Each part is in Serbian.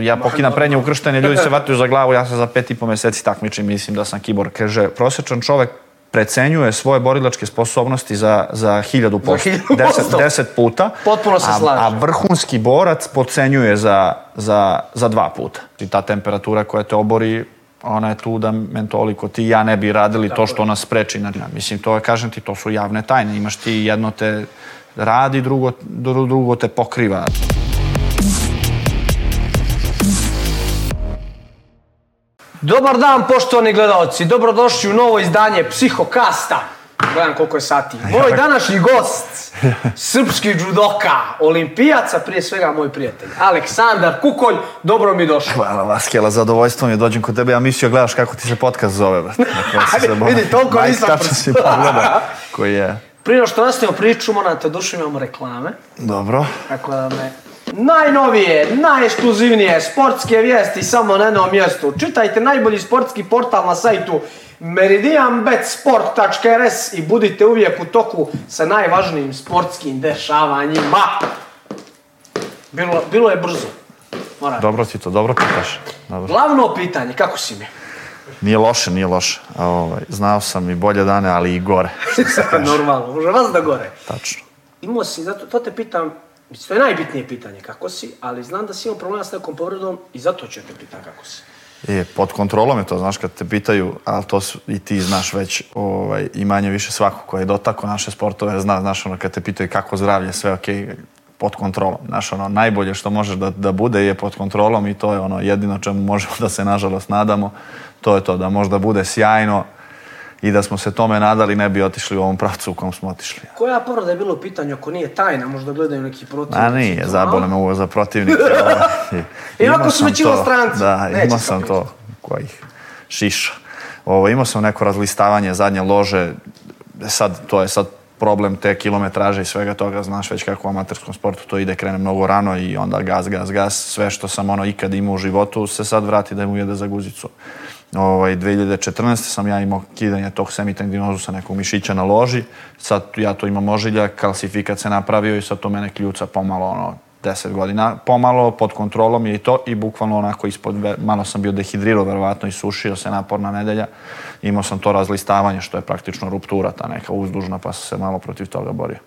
ja pokidam prednje ukrštene, ljudi se vataju za glavu, ja se za pet i po meseci takmičim, mislim da sam kibor. Kaže, prosječan čovek precenjuje svoje borilačke sposobnosti za, za hiljadu posto, deset, deset puta. Potpuno se slažem. A vrhunski borac pocenjuje za, za, za dva puta. I ta temperatura koja te obori, ona je tu da men toliko ti ja ne bi radili to što nas spreči. Na, mislim, to je, kažem ti, to su javne tajne. Imaš ti jedno te radi, drugo, dru- drugo te pokriva. Dobar dan, poštovani gledalci. Dobrodošli u novo izdanje Psihokasta. Gledam koliko je sati. Moj današnji gost, srpski judoka, olimpijaca, prije svega moj prijatelj, Aleksandar Kukolj. Dobro mi došao. Hvala Vaskela, zadovoljstvo mi je dođem kod tebe. Ja mislio gledaš kako ti se podcast zove. Dakle, si se Vidi, toliko nisam si pogleda koji je. Prije što nastavimo priču, moram te dušu imamo reklame. Dobro. Tako da me najnovije, najekskluzivnije sportske vijesti samo na jednom mjestu. Čitajte najbolji sportski portal na sajtu meridianbetsport.rs i budite uvijek u toku sa najvažnijim sportskim dešavanjima. Bilo, bilo je brzo. Moram. Dobro ti to, dobro pitaš. Dobro. Glavno pitanje, kako si mi? Nije loše, nije loše. Ovaj, znao sam i bolje dane, ali i gore. Normalno, može vas da gore. Tačno. Imao si, zato to te pitam, mislim, to je najbitnije pitanje kako si, ali znam da si imao problema s nekom povredom i zato ću te pitam kako si. Je, pod kontrolom je to, znaš, kad te pitaju, ali to su, i ti znaš već, ovaj, i manje više svako ko je dotako naše sportove, zna, znaš, ono, kad te pitaju kako zdravlje, sve okej, pod kontrolom. Znaš, ono, najbolje što možeš da, da bude je pod kontrolom i to je ono jedino čemu možemo da se, nažalost, nadamo. To je to, da možda bude sjajno i da smo se tome nadali, ne bi otišli u ovom pravcu u kom smo otišli. Koja povreda je bilo u pitanju, ako nije tajna, možda gledaju neki protivnici? A nije, zabole me ovo za protivnike. ovaj. I ovako Imao su to, stranci. Da, Neće imao sam to kojih šiša. Ovo, imao sam neko razlistavanje zadnje lože, sad, to je sad problem te kilometraže i svega toga, znaš već kako u amaterskom sportu to ide, krene mnogo rano i onda gas, gas, gas, sve što sam ono ikad imao u životu se sad vrati da mu jede za guzicu. Ovaj, 2014. sam ja imao kidanje tog semitendinozusa nekog mišića na loži, sad ja to imam ožiljak, kalsifikat se napravio i sad to mene kljuca pomalo ono, 10 godina, pomalo pod kontrolom je i to i bukvalno onako ispod, malo sam bio dehidrirao verovatno i sušio se naporna nedelja, imao sam to razlistavanje što je praktično ruptura ta neka uzdužna pa sam se malo protiv toga borio.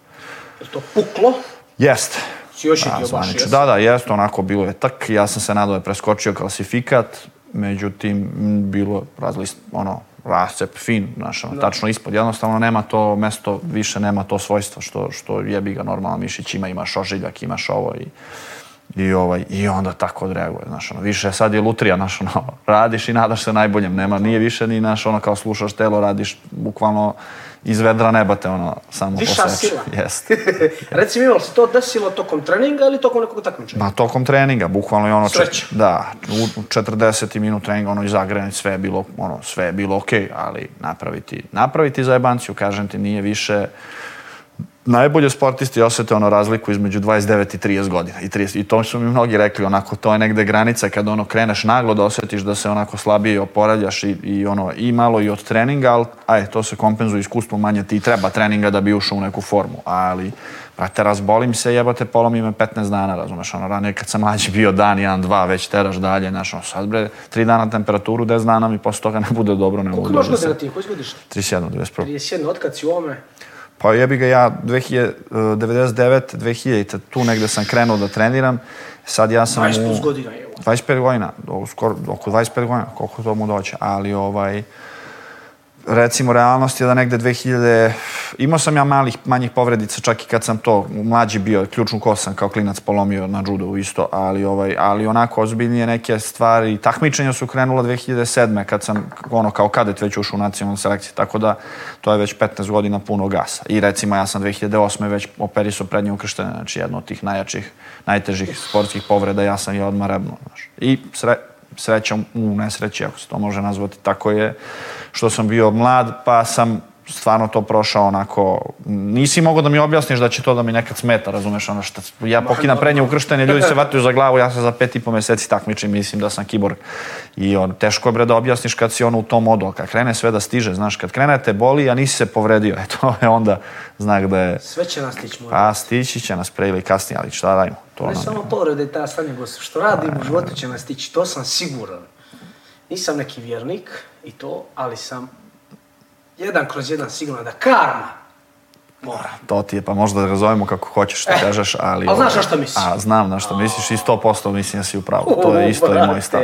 Je to puklo? Jeste. Si ošitio Da, baš? Da, da, jeste, onako bilo je tak. Ja sam se nadao da je preskočio klasifikat, međutim, bilo razlist, ono, rascep fin, znaš, ono, tačno ispod. Jednostavno nema to mesto, više nema to svojstvo što, što jebi ga normalan mišić ima, imaš ožiljak, imaš ovo i i, ovaj, I onda tako odreaguje, znaš, ono, više sad je lutrija, znaš, ono, radiš i nadaš se najboljem, nema, nije više ni, znaš, ono, kao slušaš telo, radiš bukvalno iz vedra neba te, ono, samo Viša poseče. sila. Jeste. Reci mi, se to desilo tokom treninga ili tokom nekog takmičenja? Ma tokom treninga, bukvalno je ono... Sreća. da, u 40 minut treninga, ono, i zagrani, sve je bilo, ono, sve je bilo okej, ali napraviti, napraviti zajebanciju, kažem ti, nije više... Najbolje sportisti osete ono razliku između 29 i 30 godina. I, 30, I to su mi mnogi rekli, onako, to je negde granica kada ono kreneš naglo da osjetiš da se onako slabije oporavljaš i, i ono, i malo i od treninga, ali aj, to se kompenzuje iskustvom manje ti treba treninga da bi ušao u neku formu. Ali, brate, razbolim se, jebate, polomi me 15 dana, razumeš, ono, ranije kad sam mlađi bio dan, jedan, dva, već teraš dalje, znaš, ono, sad bre, tri dana temperaturu, 10 dana mi posle toga ne bude dobro, ne mogu Koliko imaš da se- godina ti? Koji godište? 31, 21. 31, otkad si u ovome? Pa jebi ga ja 2000, eh, 99, 2000, tu negde sam krenuo da treniram. Sad ja sam 20 u... godina je ovo. 25 godina, skoro, oko 25 godina, koliko to mu doće. Ali ovaj, recimo realnost je da negde 2000, imao sam ja malih, manjih povredica čak i kad sam to mlađi bio, ključnu kost sam kao klinac polomio na judu isto, ali, ovaj, ali onako ozbiljnije neke stvari, takmičenja su krenula 2007. kad sam ono kao kadet već ušao u nacionalnu selekciju, tako da to je već 15 godina puno gasa. I recimo ja sam 2008. već operisao prednje ukrštene, znači jedno od tih najjačih, najtežih sportskih povreda, ja sam je odmah rebnuo. Znaš. I sre, srećom u nesreći, ako se to može nazvati tako je, što sam bio mlad, pa sam stvarno to prošao onako, nisi mogao da mi objasniš da će to da mi nekad smeta, razumeš, ono što, ja pokidam prednje ukrštene, ljudi se vataju za glavu, ja se za pet i po meseci takmičim, mislim da sam kiborg. I on, teško je bre da objasniš kad si ono u tom modu, kad krene sve da stiže, znaš, kad krene te boli, a nisi se povredio, e to je onda znak da je... Sve će nas stići, mora. A stići će nas pre ili kasnije, ali šta radimo? To ne samo povrede ta stanje, što radim u životu će nas stići, to sam siguran. Nisam neki vjernik i to, ali sam jedan kroz jedan sigurno da karma mora. To ti je, pa možda da razovemo kako hoćeš što eh, kažeš, ali... Ali znaš na što misliš? A, znam na što misliš i sto posto mislim da si u pravu. To je isto i moj stav.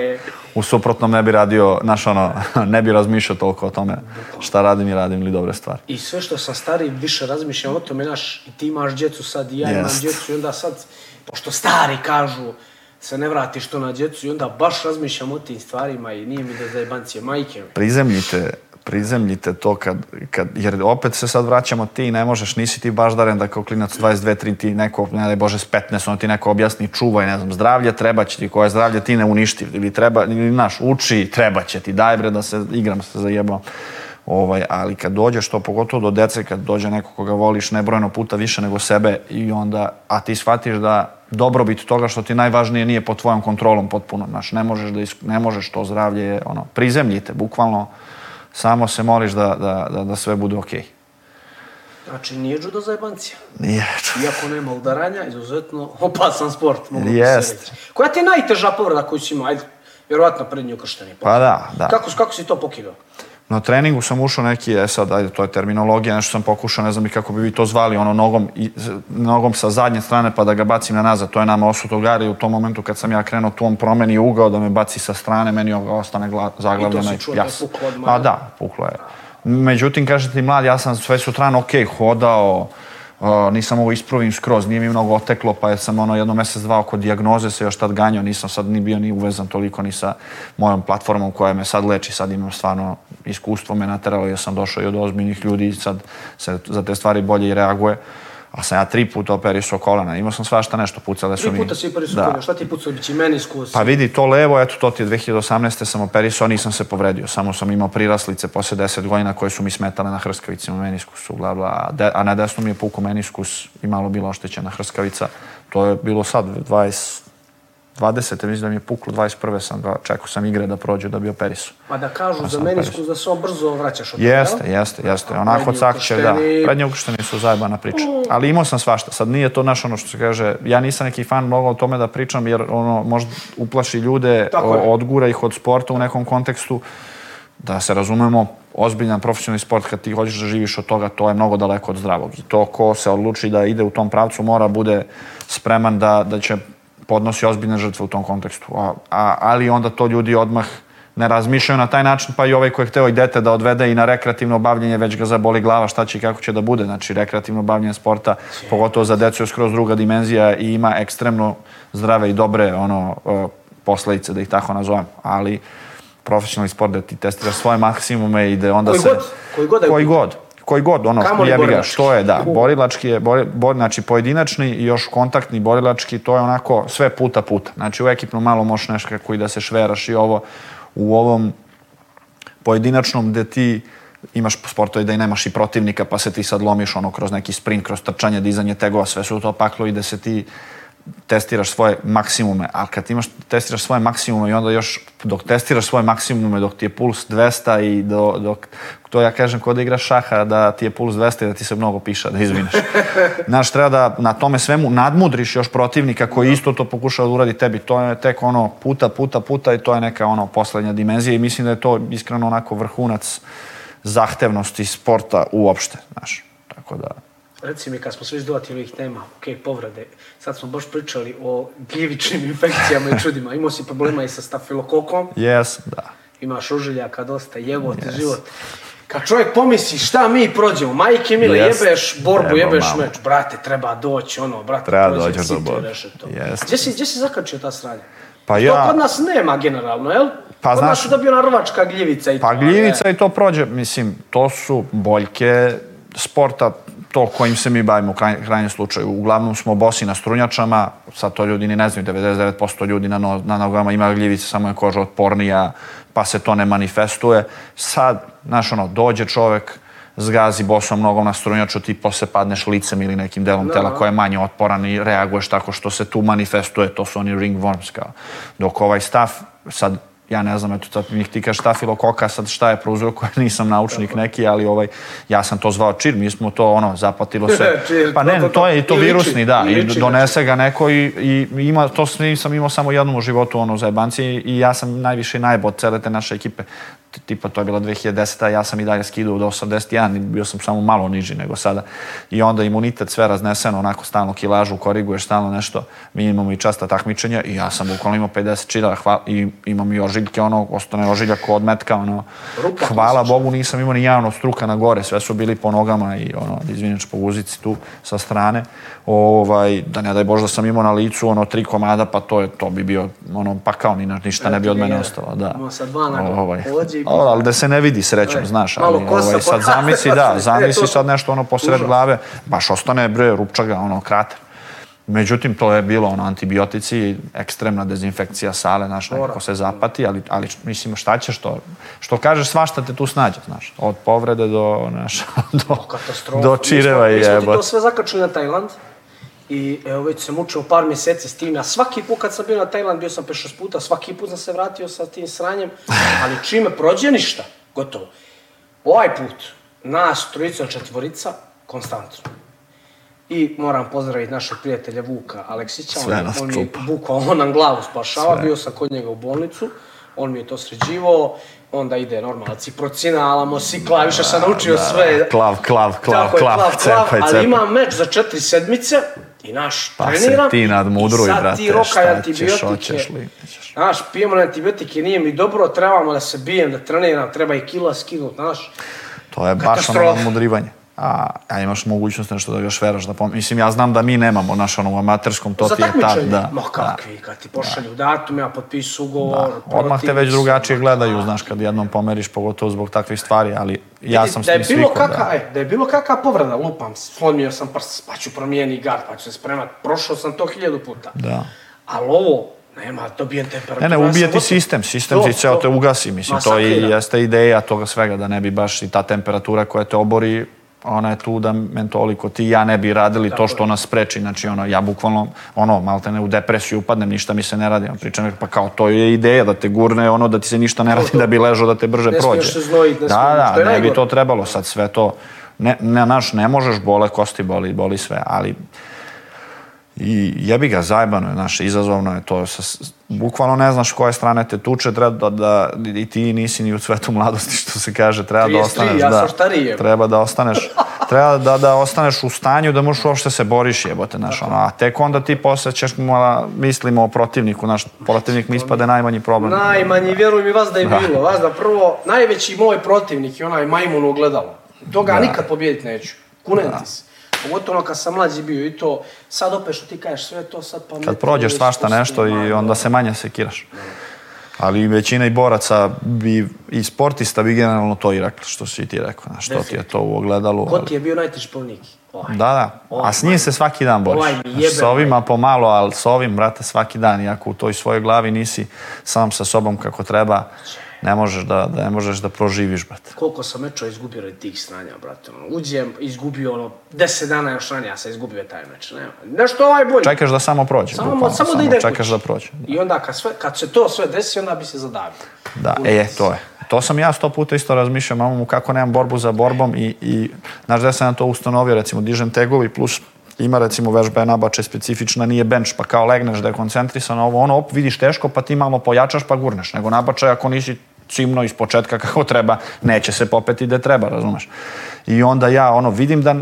U suprotnom ne bi radio, znaš ono, ne bi razmišljao toliko o tome šta radim i radim li dobre stvari. I sve što sam stari više razmišljam o tome, znaš, i ti imaš djecu sad i ja imam djecu i onda sad, pošto stari kažu, se ne vratiš to na djecu i onda baš razmišljam o tim stvarima i nije mi da zajebancije majke. Prizemljite prizemljite to kad, kad, jer opet se sad vraćamo ti ne možeš, nisi ti baš daren da kao klinac 22, 3 ti neko, ne daj Bože s 15, ono ti neko objasni čuvaj, ne znam, zdravlje treba će ti, koje zdravlje ti ne uništi, ili treba, ili naš, uči, treba će ti, daj bre da se igram se zajebao. Ovaj, ali kad dođeš to, pogotovo do dece, kad dođe neko koga voliš nebrojeno puta više nego sebe i onda, a ti shvatiš da dobrobit toga što ti najvažnije nije pod tvojom kontrolom potpuno, znaš, ne možeš da, ne možeš to zdravlje, ono, prizemljite, bukvalno, samo se moliš da, da, da, da sve bude okej. Okay. Znači, nije judo zajebancija. Nije. Iako nema udaranja, izuzetno opasan sport, mogu Jest. se reći. Koja ti je najteža povreda koju si imao? Ajde, vjerovatno prednji ukršteni. Pa da, da. Kako, kako si to pokidao? Na treningu sam ušao neki, e sad, ajde, to je terminologija, nešto sam pokušao, ne znam i kako bi vi to zvali, ono, nogom, i, nogom sa zadnje strane pa da ga bacim na nazad. To je nama osuto gari u tom momentu kad sam ja krenuo tu, on promeni ugao da me baci sa strane, meni ostane gla, zaglavljena. I to si čuo da puklo od Pa da, puklo je. Međutim, kažete ti mlad, ja sam sve sutran, ok, hodao, Uh, nisam ovo isprovim skroz, nije mi mnogo oteklo, pa sam ono jedno mesec, dva oko dijagnoze se još tad ganjao, nisam sad ni bio ni uvezan toliko ni sa mojom platformom koja me sad leči, sad imam stvarno iskustvo me nateralo jer sam došao i od ozbiljnih ljudi i sad se za te stvari bolje i reaguje. Uh, A sam ja tri puta operisao kolena, imao sam svašta nešto, pucale su mi... Tri puta si operisao da. kolena, šta ti pucao, bići meniskus? Pa vidi, to levo, eto, to ti je 2018. sam operisao, nisam se povredio, samo sam imao priraslice posle 10 godina koje su mi smetale na hrskavicima, meniskusu, bla, bla, a na desnu mi je pukao meniskus i malo bilo oštećena hrskavica. To je bilo sad, 20, 20. mislim da mi je puklo, 21. sam ga, čekao sam igre da prođu da bi operisao. Pa da kažu za meniskus da se on brzo vraćaš od Jeste, toga, jeste, jeste. Onako cakće, da. Prednje ukršteni su zajebana priča. Ali imao sam svašta. Sad nije to naš ono što se kaže, ja nisam neki fan mnogo o tome da pričam jer ono možda uplaši ljude, odgura ih od sporta u nekom kontekstu. Da se razumemo, ozbiljan profesionalni sport kad ti hoćeš da živiš od toga, to je mnogo daleko od zdravog. I to ko se odluči da ide u tom pravcu mora bude spreman da, da će podnosi ozbiljne žrtve u tom kontekstu. A, a, ali onda to ljudi odmah ne razmišljaju na taj način, pa i ovaj ko je hteo i dete da odvede i na rekreativno bavljenje, već ga zaboli glava šta će i kako će da bude. Znači, rekreativno bavljenje sporta, pogotovo za decu je skroz druga dimenzija i ima ekstremno zdrave i dobre ono, posledice, da ih tako nazovem. Ali profesionalni sport da ti testiraš svoje maksimume i da onda koji se... God, koji god. Koji god koji god, ono, jebi ga, što je, da, borilački je, bori, bor, znači pojedinačni i još kontaktni borilački, to je onako sve puta puta. Znači u ekipnu malo možeš nešto kako i da se šveraš i ovo, u ovom pojedinačnom gde ti imaš sportove da i nemaš i protivnika, pa se ti sad lomiš ono kroz neki sprint, kroz trčanje, dizanje tegova, sve su to paklo i da se ti testiraš svoje maksimume, a kad imaš, testiraš svoje maksimume i onda još dok testiraš svoje maksimume, dok ti je puls 200 i do, dok, to ja kažem kod da igraš šaha, da ti je puls 200 i da ti se mnogo piša, da izvineš. Znaš, treba da na tome svemu nadmudriš još protivnika koji isto to pokušava da uradi tebi, to je tek ono puta, puta, puta i to je neka ono poslednja dimenzija i mislim da je to iskreno onako vrhunac zahtevnosti sporta uopšte, znaš, tako da reci mi, kad smo svi dovatili ovih tema, ok, povrede, sad smo baš pričali o gljivičnim infekcijama i čudima. Imao si problema i sa stafilokokom. Yes, da. Imaš ožiljaka dosta, jebote yes. život. Kad čovjek pomisli šta mi prođemo, majke mile, yes. jebeš borbu, treba, jebeš mamo. meč, brate, treba doći, ono, brate, treba doći do borbe. Yes. Gdje si, gdje si zakačio ta sranja? Pa ja... To kod nas nema generalno, jel? Pa, kod znaš, nas je dobio narvačka gljivica i pa, to. Pa gljivica je. i to prođe, mislim, to su boljke sporta, to kojim se mi bavimo u kraj, krajnjem slučaju. Uglavnom smo bosi na strunjačama, sad to ljudi ni ne znaju, 99% ljudi na, no, na nogama ima gljivice, samo je koža otpornija, pa se to ne manifestuje. Sad, znaš, ono, dođe čovek, zgazi bosom nogom na strunjaču, ti posle padneš licem ili nekim delom Da, tela da. koje je manje otporan i reaguješ tako što se tu manifestuje, to su oni ringworms kao. Dok ovaj staf, sad ja ne znam, eto sad mi ti kažeš stafilokoka, sad šta je prouzrokuje, nisam naučnik neki, ali ovaj, ja sam to zvao čir, mi smo to ono, zapatilo se. Pa ne, to, je i to virusni, da, i donese ga neko i, i ima, to sam, imao samo jednom u životu ono, za jebanci i ja sam najviše od cele te naše ekipe. Tipa to je bila 2010. a ja sam i dalje skidao do 81 i bio sam samo malo niži nego sada. I onda imunitet sve razneseno, onako stalno kilažu, koriguješ stalno nešto. Mi imamo i časta takmičenja i ja sam bukvalno imao 50 čila hva, i imam i ožiljke, ono, ostane ožiljak od metka, ono. Rupa Hvala Bogu nisam imao ni od struka na gore, sve su bili po nogama i ono, izvinjač po guzici tu sa strane. Ovaj, da ne daj Bože da sam imao na licu ono tri komada, pa to je to bi bio ono pa kao ni na- ništa ne bi od mene ostalo, da. Sad dva nagla. Ovaj. Pođe i Dobro, ali da se ne vidi srećom, E, znaš, ali ovaj, sad poraste. zamisli, E, da, zamisli su- sad nešto ono posred glave, baš ostane bre rupčaga, ono krater. Međutim, to je bilo ono antibiotici, ekstremna dezinfekcija sale, znaš, nekako se zapati, ali, ali mislim, šta ćeš to? Što kažeš, svašta te tu snađe, znaš, od povrede do, znaš, do, do čireva i smo, mi smo ti to jebot. sve zakačili na Tajland. I evo već se mučio par mjeseci s tim. Ja svaki put kad sam bio na Tajland, bio sam 5-6 puta, svaki put sam se vratio sa tim sranjem. Ali čime prođe ništa, gotovo. Ovaj put, nas trojica četvorica, konstantno. I moram pozdraviti našeg prijatelja Vuka Aleksića. Sve on, nas on čupa. bukvalno on nam glavu spašava. Sve. Bio sam kod njega u bolnicu. On mi je to sređivao. Onda ide normalno ciprocina, alamosika, više sam naučio sve. Klav, klav, klav, Tako je, klav, cepaj, Ali cepaj. imam meč za četiri sedmice i naš Pa se treniram. ti nadmudruj, i sad brate, ti rokaj šta ćeš, hoćeš li, nećeš. Znaš, pijemo na antibiotike, nije mi dobro, trebamo da se bijem, da treniram, treba i kila skinut, znaš. To je baš ono nadmudrivanje. A, a imaš mogućnost nešto da ga šveraš da pom... Mislim, ja znam da mi nemamo, naš ono, u amaterskom, to za ti je tad, da. ma kakvi, kad ti pošalju datum, ja potpisu ugovor. Da. Odmah te već drugačije ma gledaju, znaš, kad jednom pomeriš, pogotovo zbog takvih stvari, ali ja sam da je bilo svikao, kaka, da. e, da je bilo kakva povreda, lupam, slomio sam prst, pa ću promijeniti gard, pa ću se spremat, prošao sam to hiljadu puta. Da. Ali ovo, nema, dobijem temperaturu. Ne, ne, ubije ti sistem, sistem ti ceo te ugasi, mislim, to i jeste ideja toga svega, da ne bi baš i ta temperatura koja te obori, ona je tu da mentoliko ti i ja ne bi radili to što nas spreči, znači ono, ja bukvalno, ono, malte ne u depresiju upadnem, ništa mi se ne radi, on pričam, pa kao to je ideja, da te gurne, ono, da ti se ništa ne radi, to. da bi ležao, da te brže Ne prođe. se znojit, ne da, da, ne bi najgore. to trebalo, sad sve to, ne, ne, naš, ne možeš, bole kosti, boli, boli sve, ali I jebi ga, zajebano je, znaš, izazovno je to. Sa, bukvalno ne znaš koje strane te tuče, treba da, da, i ti nisi ni u cvetu mladosti, što se kaže, treba da 33, ostaneš, ja da, jebote. treba da ostaneš, treba da, da ostaneš u stanju da možeš uopšte se boriš, jebote, znaš, ono, a tek onda ti posle ćeš mala, mislimo o protivniku, naš protivnik mi ispade najmanji problem. Najmanji, vjeruj mi, vas da je bilo. Vas da prvo, najveći moj protivnik je onaj majmun u ogledalu. Toga Da. nikad pobijediti neću. Kunem ti se. Pogotovo kad sam mlađi bio i to, sad opet što ti kažeš sve to sad pa... Kad prođeš svašta nešto i onda se manje sekiraš. Ali većina i boraca bi, i sportista bi generalno to i rekli, što si ti rekao, znaš, što ti je to u ogledalu. Ko ti je bio najteži polnik? Ovaj. Da, da. Ovaj A s njim se svaki dan boriš. Ovaj jebe, Sa ovima pomalo, ali s ovim, brate, svaki dan. Iako u toj svojoj glavi nisi sam sa sobom kako treba, ne možeš da, da, ne možeš da proživiš, brate. Koliko sam mečova izgubio radi tih stranja, brate. Ono, uđem, izgubio ono, deset dana još ranije, ja sam izgubio taj meč. Ne, nešto ovaj bolji. Čekaš da samo prođe. Samo, bukvalno, samo da ide Čekaš kući. da prođe. I onda kad, sve, kad se to sve desi, onda bi se zadavio. Da, e, to je. To sam ja sto puta isto razmišljao, mamu, kako nemam borbu za borbom i, i znaš da sam ja to ustanovio, recimo, dižem tegovi plus ima recimo vežba je nabače specifična, nije bench, pa kao legneš da je koncentrisan ovo, ono, op, vidiš teško, pa ti malo pojačaš pa gurneš, nego nabačaj ako nisi cimno iz početka kako treba, neće se popeti gde treba, razumeš. I onda ja, ono, vidim da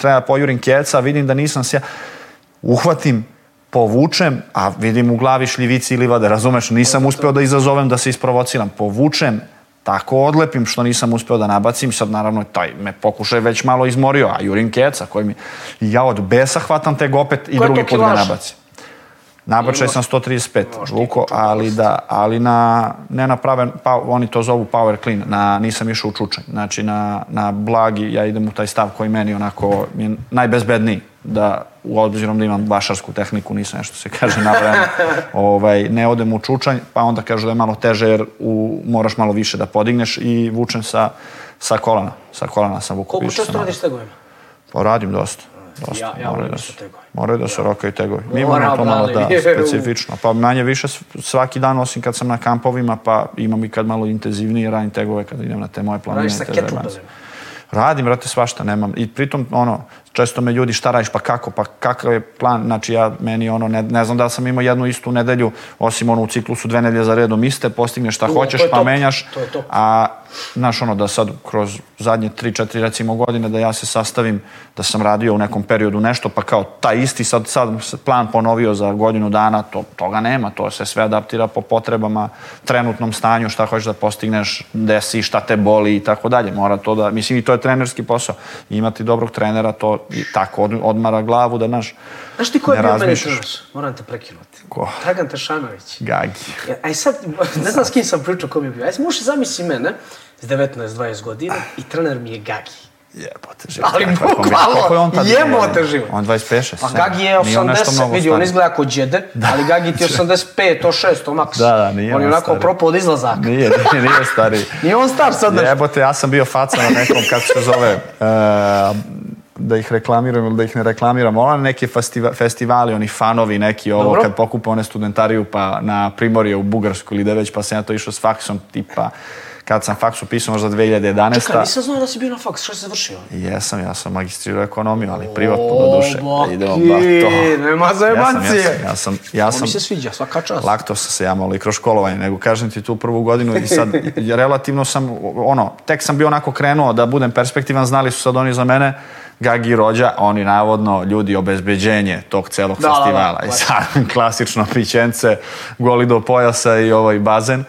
treba pojurim keca, vidim da nisam se ja, uhvatim, povučem, a vidim u glavi šljivici ili vade, razumeš, nisam uspeo da izazovem da se isprovociram, povučem, tako odlepim što nisam uspeo da nabacim, sad naravno taj me pokušaj već malo izmorio, a jurim keca koji mi, ja od besa hvatam teg opet i Koja drugi put ga nabacim. Nabačaj sam 135, Možeš ti vuko, ali da, ali na, ne na praven, pa, oni to zovu power clean, na, nisam išao u čučanj, znači na, na blagi, ja idem u taj stav koji meni onako je najbezbedniji, da u obzirom da imam vašarsku tehniku, nisam nešto se kaže na vreme, ovaj, ne odem u čučanj, pa onda kažu da je malo teže jer u, moraš malo više da podigneš i vučem sa, sa kolana. Sa kolana sam vuku Koliko često radiš tegovima? Pa radim dosta. dosta. Ja- ja moraju da se, moraju da se rokaju tegovi. Mi Mora, imamo to malo da, specifično. Pa manje više svaki dan, osim kad sam na kampovima, pa imam i kad malo intenzivnije radim tegove, kad idem na te moje planine. Radiš sa kettlebellima. Radim, brate, svašta, nemam. I pritom, ono, često me ljudi, šta radiš, pa kako, pa kakav je plan, znači ja, meni, ono, ne, ne znam da sam imao jednu istu nedelju, osim ono u ciklusu dve nedelje za redom iste, postigneš šta To- hoćeš, to je pa top. menjaš, To je top. a, znaš, ono, da sad kroz zadnje tri, četiri, recimo, godine, da ja se sastavim, da sam radio u nekom periodu nešto, pa kao taj isti sad, sad se plan ponovio za godinu dana, to, toga nema, to se sve adaptira po potrebama, trenutnom stanju, šta hoćeš da postigneš, gde si, šta te boli i tako dalje. Mora to da, mislim i to je trenerski posao. Imati dobrog trenera, to i tako od, odmara glavu da, naš, Znaš ti ko je bio meni trener? Moram te prekinuti. Ko? Dragan Tešanović. gagi. Ja, Aj sad, ne znam s kim sam pričao ko mi je bio. Aj možeš zamisli mene s 19-20 godina i trener mi je Gagi. Jebote, život. Ali bukvalno, jebote život. On 25, 6. Pa Gagi je 80, vidi, on izgleda kao džede, ali Gagi ti je 85, to 6, to maks. Da, da, nije On je on onako propao od izlazaka. Nije, nije, nije stari. Nije on star sad. Jebote, ja sam bio faca na nekom, kako se zove, e, da ih reklamiram ili da ih ne reklamiram, ona neki festiva, festivali, oni fanovi neki, ovo, Dobro. kad pokupe one studentariju pa na Primorje u Bugarsku ili da već, pa sam ja to išao s faksom, tipa, kad sam faks upisao možda 2011. Čekaj, nisam znao da si bio na faks, šta si završio? Jesam, ja sam magistrirao ekonomiju, ali privatno do duše. O, Idemo, ba, to. nema zajebancije. Ja sam, ja sam, ja sam, mi se sviđa, svaka čast. Lakto sam se ja malo i kroz školovanje, nego kažem ti tu prvu godinu i sad relativno sam, ono, tek sam bio onako krenuo da budem perspektivan, znali su sad oni za mene, Gagi Rođa, oni navodno ljudi obezbeđenje tog celog Da, da, da, festivala. I sad klasično pićence, goli do pojasa i ovaj bazen.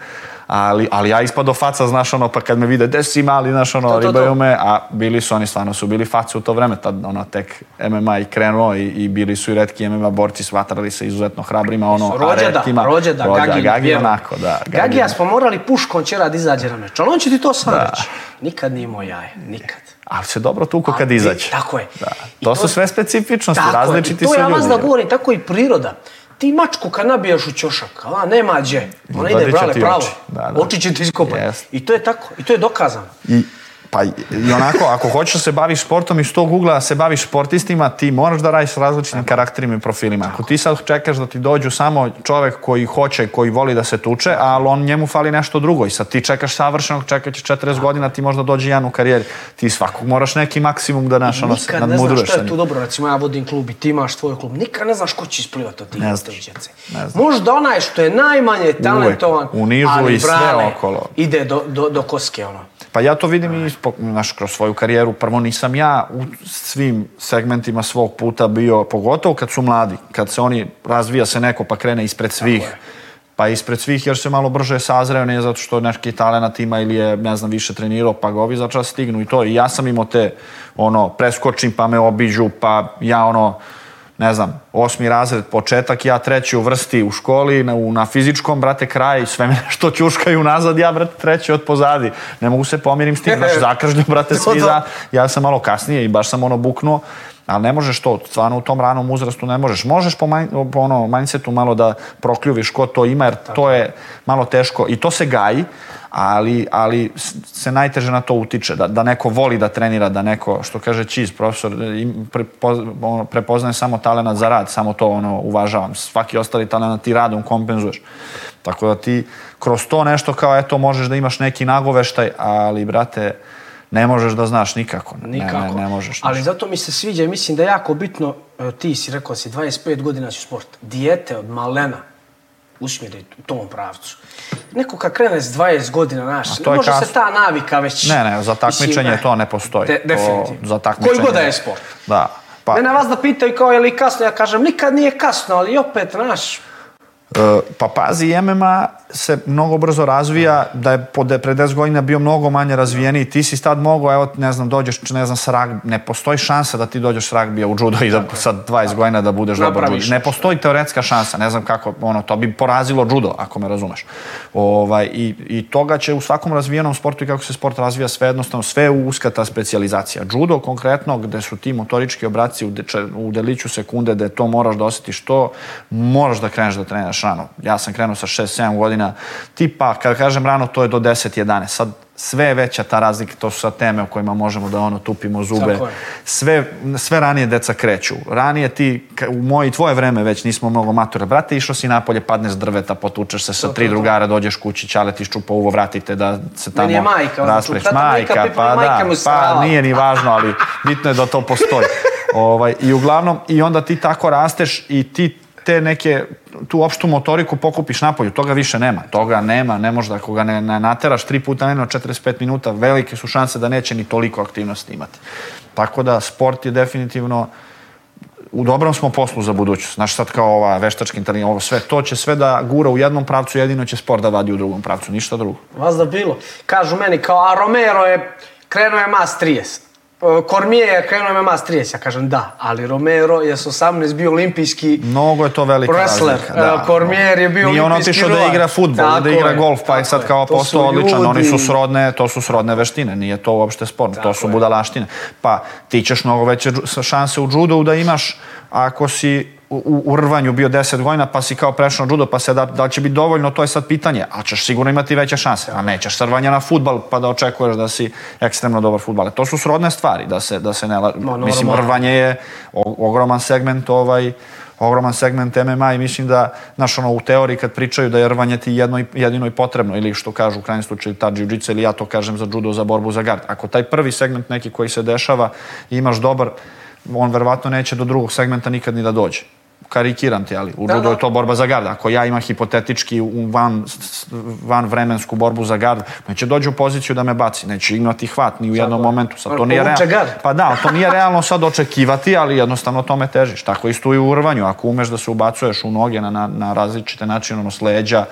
Ali, ali ja ispado faca, znaš ono, pa kad me vide, gde si mali, znaš ono, To, to, to. ribaju me, a bili su oni, stvarno su bili face u to vreme, tad ono, tek MMA i krenuo i, i bili su i retki MMA borci, smatrali se izuzetno hrabrima, ono, a Rođe da, retkima. da, Rođa, Gagi, Gagi vjerujem. onako, da. Gagija smo morali puškom čera da izađe na meč, ali on će ti to sam reći. Nikad nije imao jaje, nikad. Ali se dobro tuko kad Ali, izađe. Tako je. Da. I To, su sve specifičnosti, Tako različiti I to su ja vas ljudi. da govorim, tako i priroda. Ti mačku kad nabijaš u ćošak, a nema gdje. Ona ide brale pravo. Da, da. Oči će ti iskopati. Jest. I to je tako. I to je dokazano. I, pa i i onako, ako hoćeš da se baviš sportom iz tog ugla da se baviš sportistima, ti moraš da radiš s različitim karakterima i profilima. Ako ti sad čekaš da ti dođu samo čovek koji hoće, koji voli da se tuče, ali on njemu fali nešto drugo i sad ti čekaš savršenog, čekat će 40 godina, ti možda dođe jedan u karijeri. Ti svakog moraš neki maksimum da naš, ono, Nikad ne znaš sa je tu dobro. Recimo ja vodim klub i ti imaš tvoj klub. Nikad ne znaš ko će isplivati od tih Ne znaš. Ne znaš. Možda onaj što je najmanje talentovan, u nizu ali i sve okolo. ide do, do, do koske ono. Pa ja to vidim i znaš, kroz svoju karijeru. Prvo nisam ja u svim segmentima svog puta bio, pogotovo kad su mladi, kad se oni, razvija se neko pa krene ispred svih. Pa ispred svih jer se malo brže sazreo, ne zato što neki talent ima ili je, ne znam, više trenirao, pa ga ovi začas stignu i to. I ja sam imao te, ono, preskočim pa me obiđu, pa ja ono, ne znam, osmi razred, početak, ja treći u vrsti u školi, na, u- na fizičkom, brate, kraj, sve me nešto ćuškaju nazad, ja, brate, treći od pozadi. Ne mogu se pomirim s tim, znaš, zakržnju, brate, svi za... Ja sam malo kasnije i baš sam ono buknuo, ali ne možeš to, stvarno u tom ranom uzrastu ne možeš. Možeš po, manj, po ono, mindsetu malo da prokljuviš ko to ima, jer to je malo teško i to se gaji, ali, ali se najteže na to utiče, da, da neko voli da trenira, da neko, što kaže Čiz, profesor, im, prepoz, ono, prepoznaje samo talenat za rad, samo to ono, uvažavam. Svaki ostali talenat ti radom kompenzuješ. Tako da ti kroz to nešto kao eto možeš da imaš neki nagoveštaj, ali brate, ne možeš da znaš nikako. Ne, Nikako. Ne, ne, možeš. Ali zato mi se sviđa i mislim da je jako bitno, evo, ti si rekao si 25 godina si u sport, dijete od malena usmjeri u tom pravcu. Neko kad krene s 20 godina, znaš, to ne može kasno. se ta navika već... Ne, ne, za takmičenje Mislim, to ne postoji. De, To- definitivno. za takmičenje. Koji god da je sport. Da. Pa, Mene vas da pitaju kao je li kasno, ja kažem nikad nije kasno, ali opet, znaš, e, pa pazi, MMA se mnogo brzo razvija, da je pod, pre 10 godina bio mnogo manje razvijeniji, ti si tad mogao, evo, ne znam, dođeš, ne znam, sa ragbi, ne postoji šansa da ti dođeš s ragbija u judo i da sa 20 godina da budeš dobar judo. Ne postoji teoretska šansa, ne znam kako, ono, to bi porazilo judo, ako me razumeš. Ovaj, i, I toga će u svakom razvijenom sportu i kako se sport razvija sve jednostavno, sve uska ta specijalizacija. Judo konkretno, gde su ti motorički obraci u, deče, u deliću sekunde, gde to moraš da osjetiš to, moraš da kreneš da treniraš rano. Ja sam krenuo sa 6-7 godina, tipa, kad kažem rano, to je do 10-11. Sad, sve je veća ta razlika, to su sad teme o kojima možemo da ono tupimo zube. Sve, sve ranije deca kreću. Ranije ti, u moje i tvoje vreme već nismo mnogo mature. Brate, išao si napolje, padne s drveta, potučeš se sa To, tri to, to. drugara, dođeš kući, čale ti ščupa uvo, vratite da se tamo Meni je majka, tata, majka, pa majka da, pa strava. nije ni važno, ali bitno je da to postoji. ovaj, I uglavnom, i onda ti tako rasteš i ti te neke, tu opštu motoriku pokupiš napolju, toga više nema. Toga nema, ne možda, ako ga ne, ne nateraš tri puta ne na 45 minuta, velike su šanse da neće ni toliko aktivnosti imati. Tako da sport je definitivno u dobrom smo poslu za budućnost. Znaš, sad kao ova veštački internet, ovo sve, to će sve da gura u jednom pravcu, jedino će sport da vadi u drugom pravcu, ništa drugo. Vas da bilo. Kažu meni kao, a Romero je, krenuo je mas 30. Kormije je krenuo je mas 30. Ja kažem da, ali Romero je s 18 bio olimpijski Mnogo je to velika wrestler. razlika. E, Kormijer je bio Nije on otišao da igra futbol, Tako da igra golf, pa je tako sad kao postao odličan. Oni su ljudi- srodne, to su srodne veštine, nije to uopšte sport, to su budalaštine. Pa ti ćeš mnogo veće šanse u judu da imaš ako si u, u, rvanju bio 10 godina, pa si kao prešao na judo, pa se da, da će biti dovoljno, to je sad pitanje, ali ćeš sigurno imati veće šanse, a nećeš sa rvanja na futbal pa da očekuješ da si ekstremno dobar futbaler. To su srodne stvari, da se, da se ne... Ma, Mislim, rvanje je ogroman segment ovaj, ogroman segment MMA i mislim da, znaš, ono, u teoriji kad pričaju da je rvanje ti jedno jedino i potrebno, ili što kažu u krajnjem slučaju ta jiu ili ja to kažem za judo, za borbu za gard. Ako taj prvi segment neki koji se dešava imaš dobar, on verovatno neće do drugog segmenta nikad ni da dođe. Karikiram ti, ali u Da, da. je to borba za gard. Ako ja imam hipotetički u van, van vremensku borbu za gard, neće dođi u poziciju da me baci, neće imati hvat ni u jednom je. momentu. Sad, to nije realno. Pa da, to nije realno sad očekivati, ali jednostavno tome težiš. Tako isto i u urvanju. Ako umeš da se ubacuješ u noge na, na, na različite načine, ono s leđa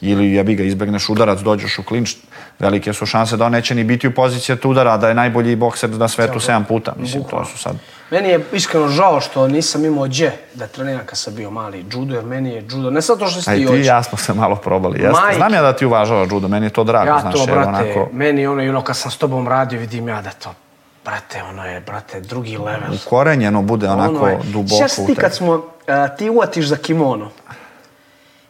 ili jebi ga izbegneš udarac, dođeš u klinč, velike su šanse da on neće ni biti u poziciji da udara, da je najbolji bokser na svetu sedam puta. Mislim, to su sad... Meni je iskreno žao što nisam imao gdje da treniram kad sam bio mali judo, jer meni je judo, ne sad to što ti i ti i hoće. ja smo se malo probali. Majke. Znam ja da ti uvažava judo, meni je to drago, Ja znaš, to, evo, brate, onako... meni ono, ono kad sam s tobom radio, vidim ja da to, brate, ono je, brate, drugi level. Korenjeno bude onako Ono je. duboko Sjećaš ti kad smo, a, ti uvatiš za kimono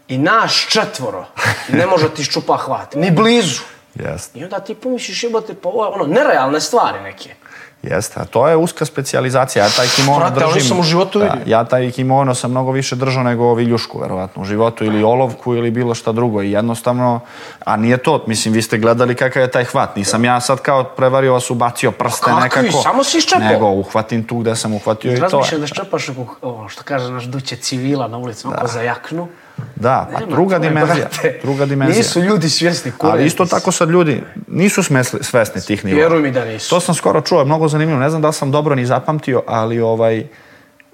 i naš četvoro ne može ti ščupa hvat, ni blizu. Jeste. I onda ti pomisliš jebate, pa ovo je ono, nerealne stvari neke. Jeste, a to je uska specijalizacija. Ja taj kimono Brate, ali držim... nisam u životu da, vidio. ja taj kimono sam mnogo više držao nego viljušku, verovatno, u životu, ili olovku, ili bilo šta drugo. I jednostavno, a nije to, mislim, vi ste gledali kakav je taj hvat. Nisam ja sad kao prevario vas ubacio prste Kakvi? nekako. Samo si iščepao. Nego, uhvatim tu gde sam uhvatio i to. Razmišljam da ščepaš ovo što kaže naš duće civila na ulici, oko za jaknu. Da, pa Nema druga dimenzija. brate. Druga dimenzija. Nisu ljudi svjesni kure. Ali isto tako sad ljudi nisu smesli, svesni tih nivoa. Vjeruj mi da nisu. To sam skoro čuo, mnogo zanimljivo. Ne znam da li sam dobro ni zapamtio, ali ovaj,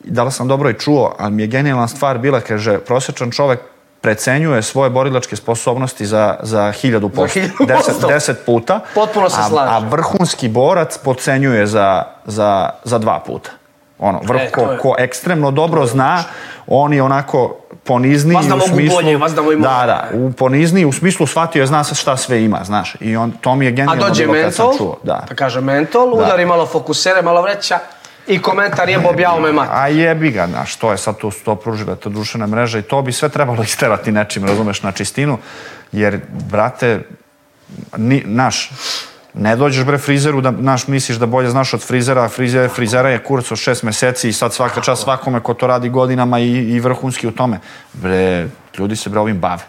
da li sam dobro i čuo, ali mi je genijalna stvar bila, kaže, prosječan čovek precenjuje svoje borilačke sposobnosti za, za hiljadu posto. Deset, deset puta. Potpuno se a, slažem. A vrhunski borac pocenjuje za, za, za dva puta. Ono, vrh, E, ko, je- ko ekstremno dobro zna, on je onako ponizniji Vas da u mogu smislu... bolje, vas da mogu- Da, da, u ponizniji, u smislu shvatio je, zna se šta sve ima, znaš. I on, to mi je A genijalno dođe bilo kad sam mentol, čuo. Da. da kaže mentol, udari malo fokusere, malo vreća i komentar jebo bjao me mat. A jebi ga, znaš, to je sad tu to pružila ta društvena mreža i to bi sve trebalo isterati nečim, razumeš, na čistinu, jer, brate, ni, naš, ne dođeš bre frizeru da naš misliš da bolje znaš od frizera, a frizer, frizera je kurac od šest meseci i sad svaka čast svakome ko to radi godinama i, i vrhunski u tome. Bre, ljudi se bre ovim bave.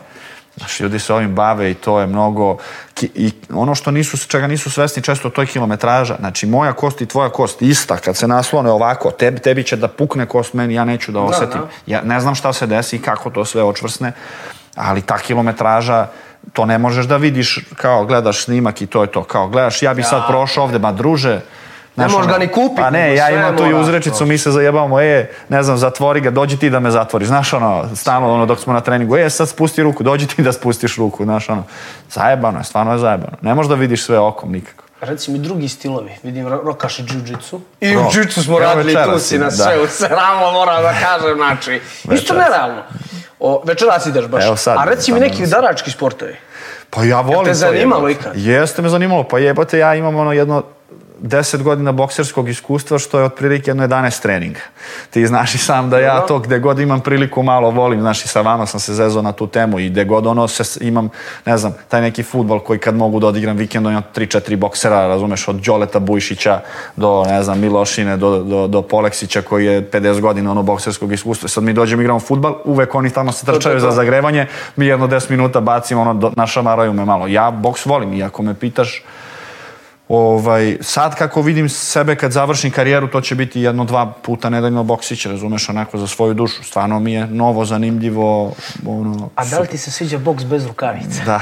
Znaš, ljudi se ovim bave i to je mnogo... I ono što nisu, čega nisu svesni često, to je kilometraža. Znači, moja kost i tvoja kost ista, kad se naslone ovako, tebi, tebi će da pukne kost meni, ja neću da osetim. da. Ja ne znam šta se desi i kako to sve očvrsne, ali ta kilometraža, to ne možeš da vidiš kao gledaš snimak i to je to. Kao gledaš, ja bi sad prošao ovde, ma druže, Ne možeš ga ni kupiti, Pa ne, ja imam tu i uzrečicu, mi se zajebavamo, e, ne znam, zatvori ga, dođi ti da me zatvoriš. Znaš, ono, stalno, ono, dok smo na treningu, e, sad spusti ruku, dođi ti da spustiš ruku, znaš, ono, zajebano je, stvarno je zajebano. Ne možeš da vidiš sve okom nikako. Reci mi drugi stilovi. Vidim ro- rokaš i jiu-jitsu. I u jiu-jitsu smo radili, tu si na da. sve, u sramo moram da kažem, znači. Isto nerealno. O, večeras ideš baš. Evo sad, A reci mi neki udarački sportovi. Pa ja volim te to zanimalo jebote. ikad? Jeste me zanimalo, pa jebote ja imam ono jedno 10 godina bokserskog iskustva što je otprilike jedno 11 treninga. Ti znaš i sam da ja to gde god imam priliku malo volim, znaš i sa vama sam se zezao na tu temu i gde god ono se, imam, ne znam, taj neki futbol koji kad mogu da odigram vikendom imam 3-4 boksera, razumeš, od Đoleta Bujšića do, ne znam, Milošine, do, do, do Poleksića koji je 50 godina ono bokserskog iskustva. Sad mi dođemo igramo futbal, uvek oni tamo se trčaju za zagrevanje, mi jedno 10 minuta bacimo, ono, do, našamaraju me malo. Ja boks volim i ako me pitaš, ovaj, sad kako vidim sebe kad završim karijeru, to će biti jedno, dva puta nedeljno boksić, razumeš, onako za svoju dušu. Stvarno mi je novo, zanimljivo, ono... A da li ti se sviđa boks bez rukavica? Da,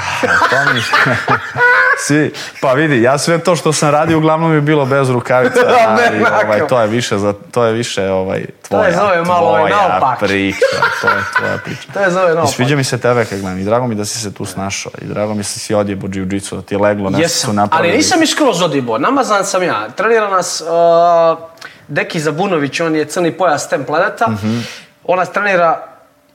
to mi... Svi, pa vidi, ja sve to što sam radio uglavnom je bilo bez rukavica, ali Onako. ovaj, to je više, za, to je više ovaj, tvoja, zove malo ovaj tvoja naopak. priča, to je tvoja priča. To je zove I naopak. sviđa mi se tebe kad gledam i drago mi da si se tu snašao i drago mi se da si odjebo jiu-jitsu, da ti je leglo, nešto su Jesam, napravili. ali nisam i skroz odibo. Namazan sam ja. Trenira nas uh, Deki Zabunović, on je crni pojas Tem Planeta. Mhm. On nas trenira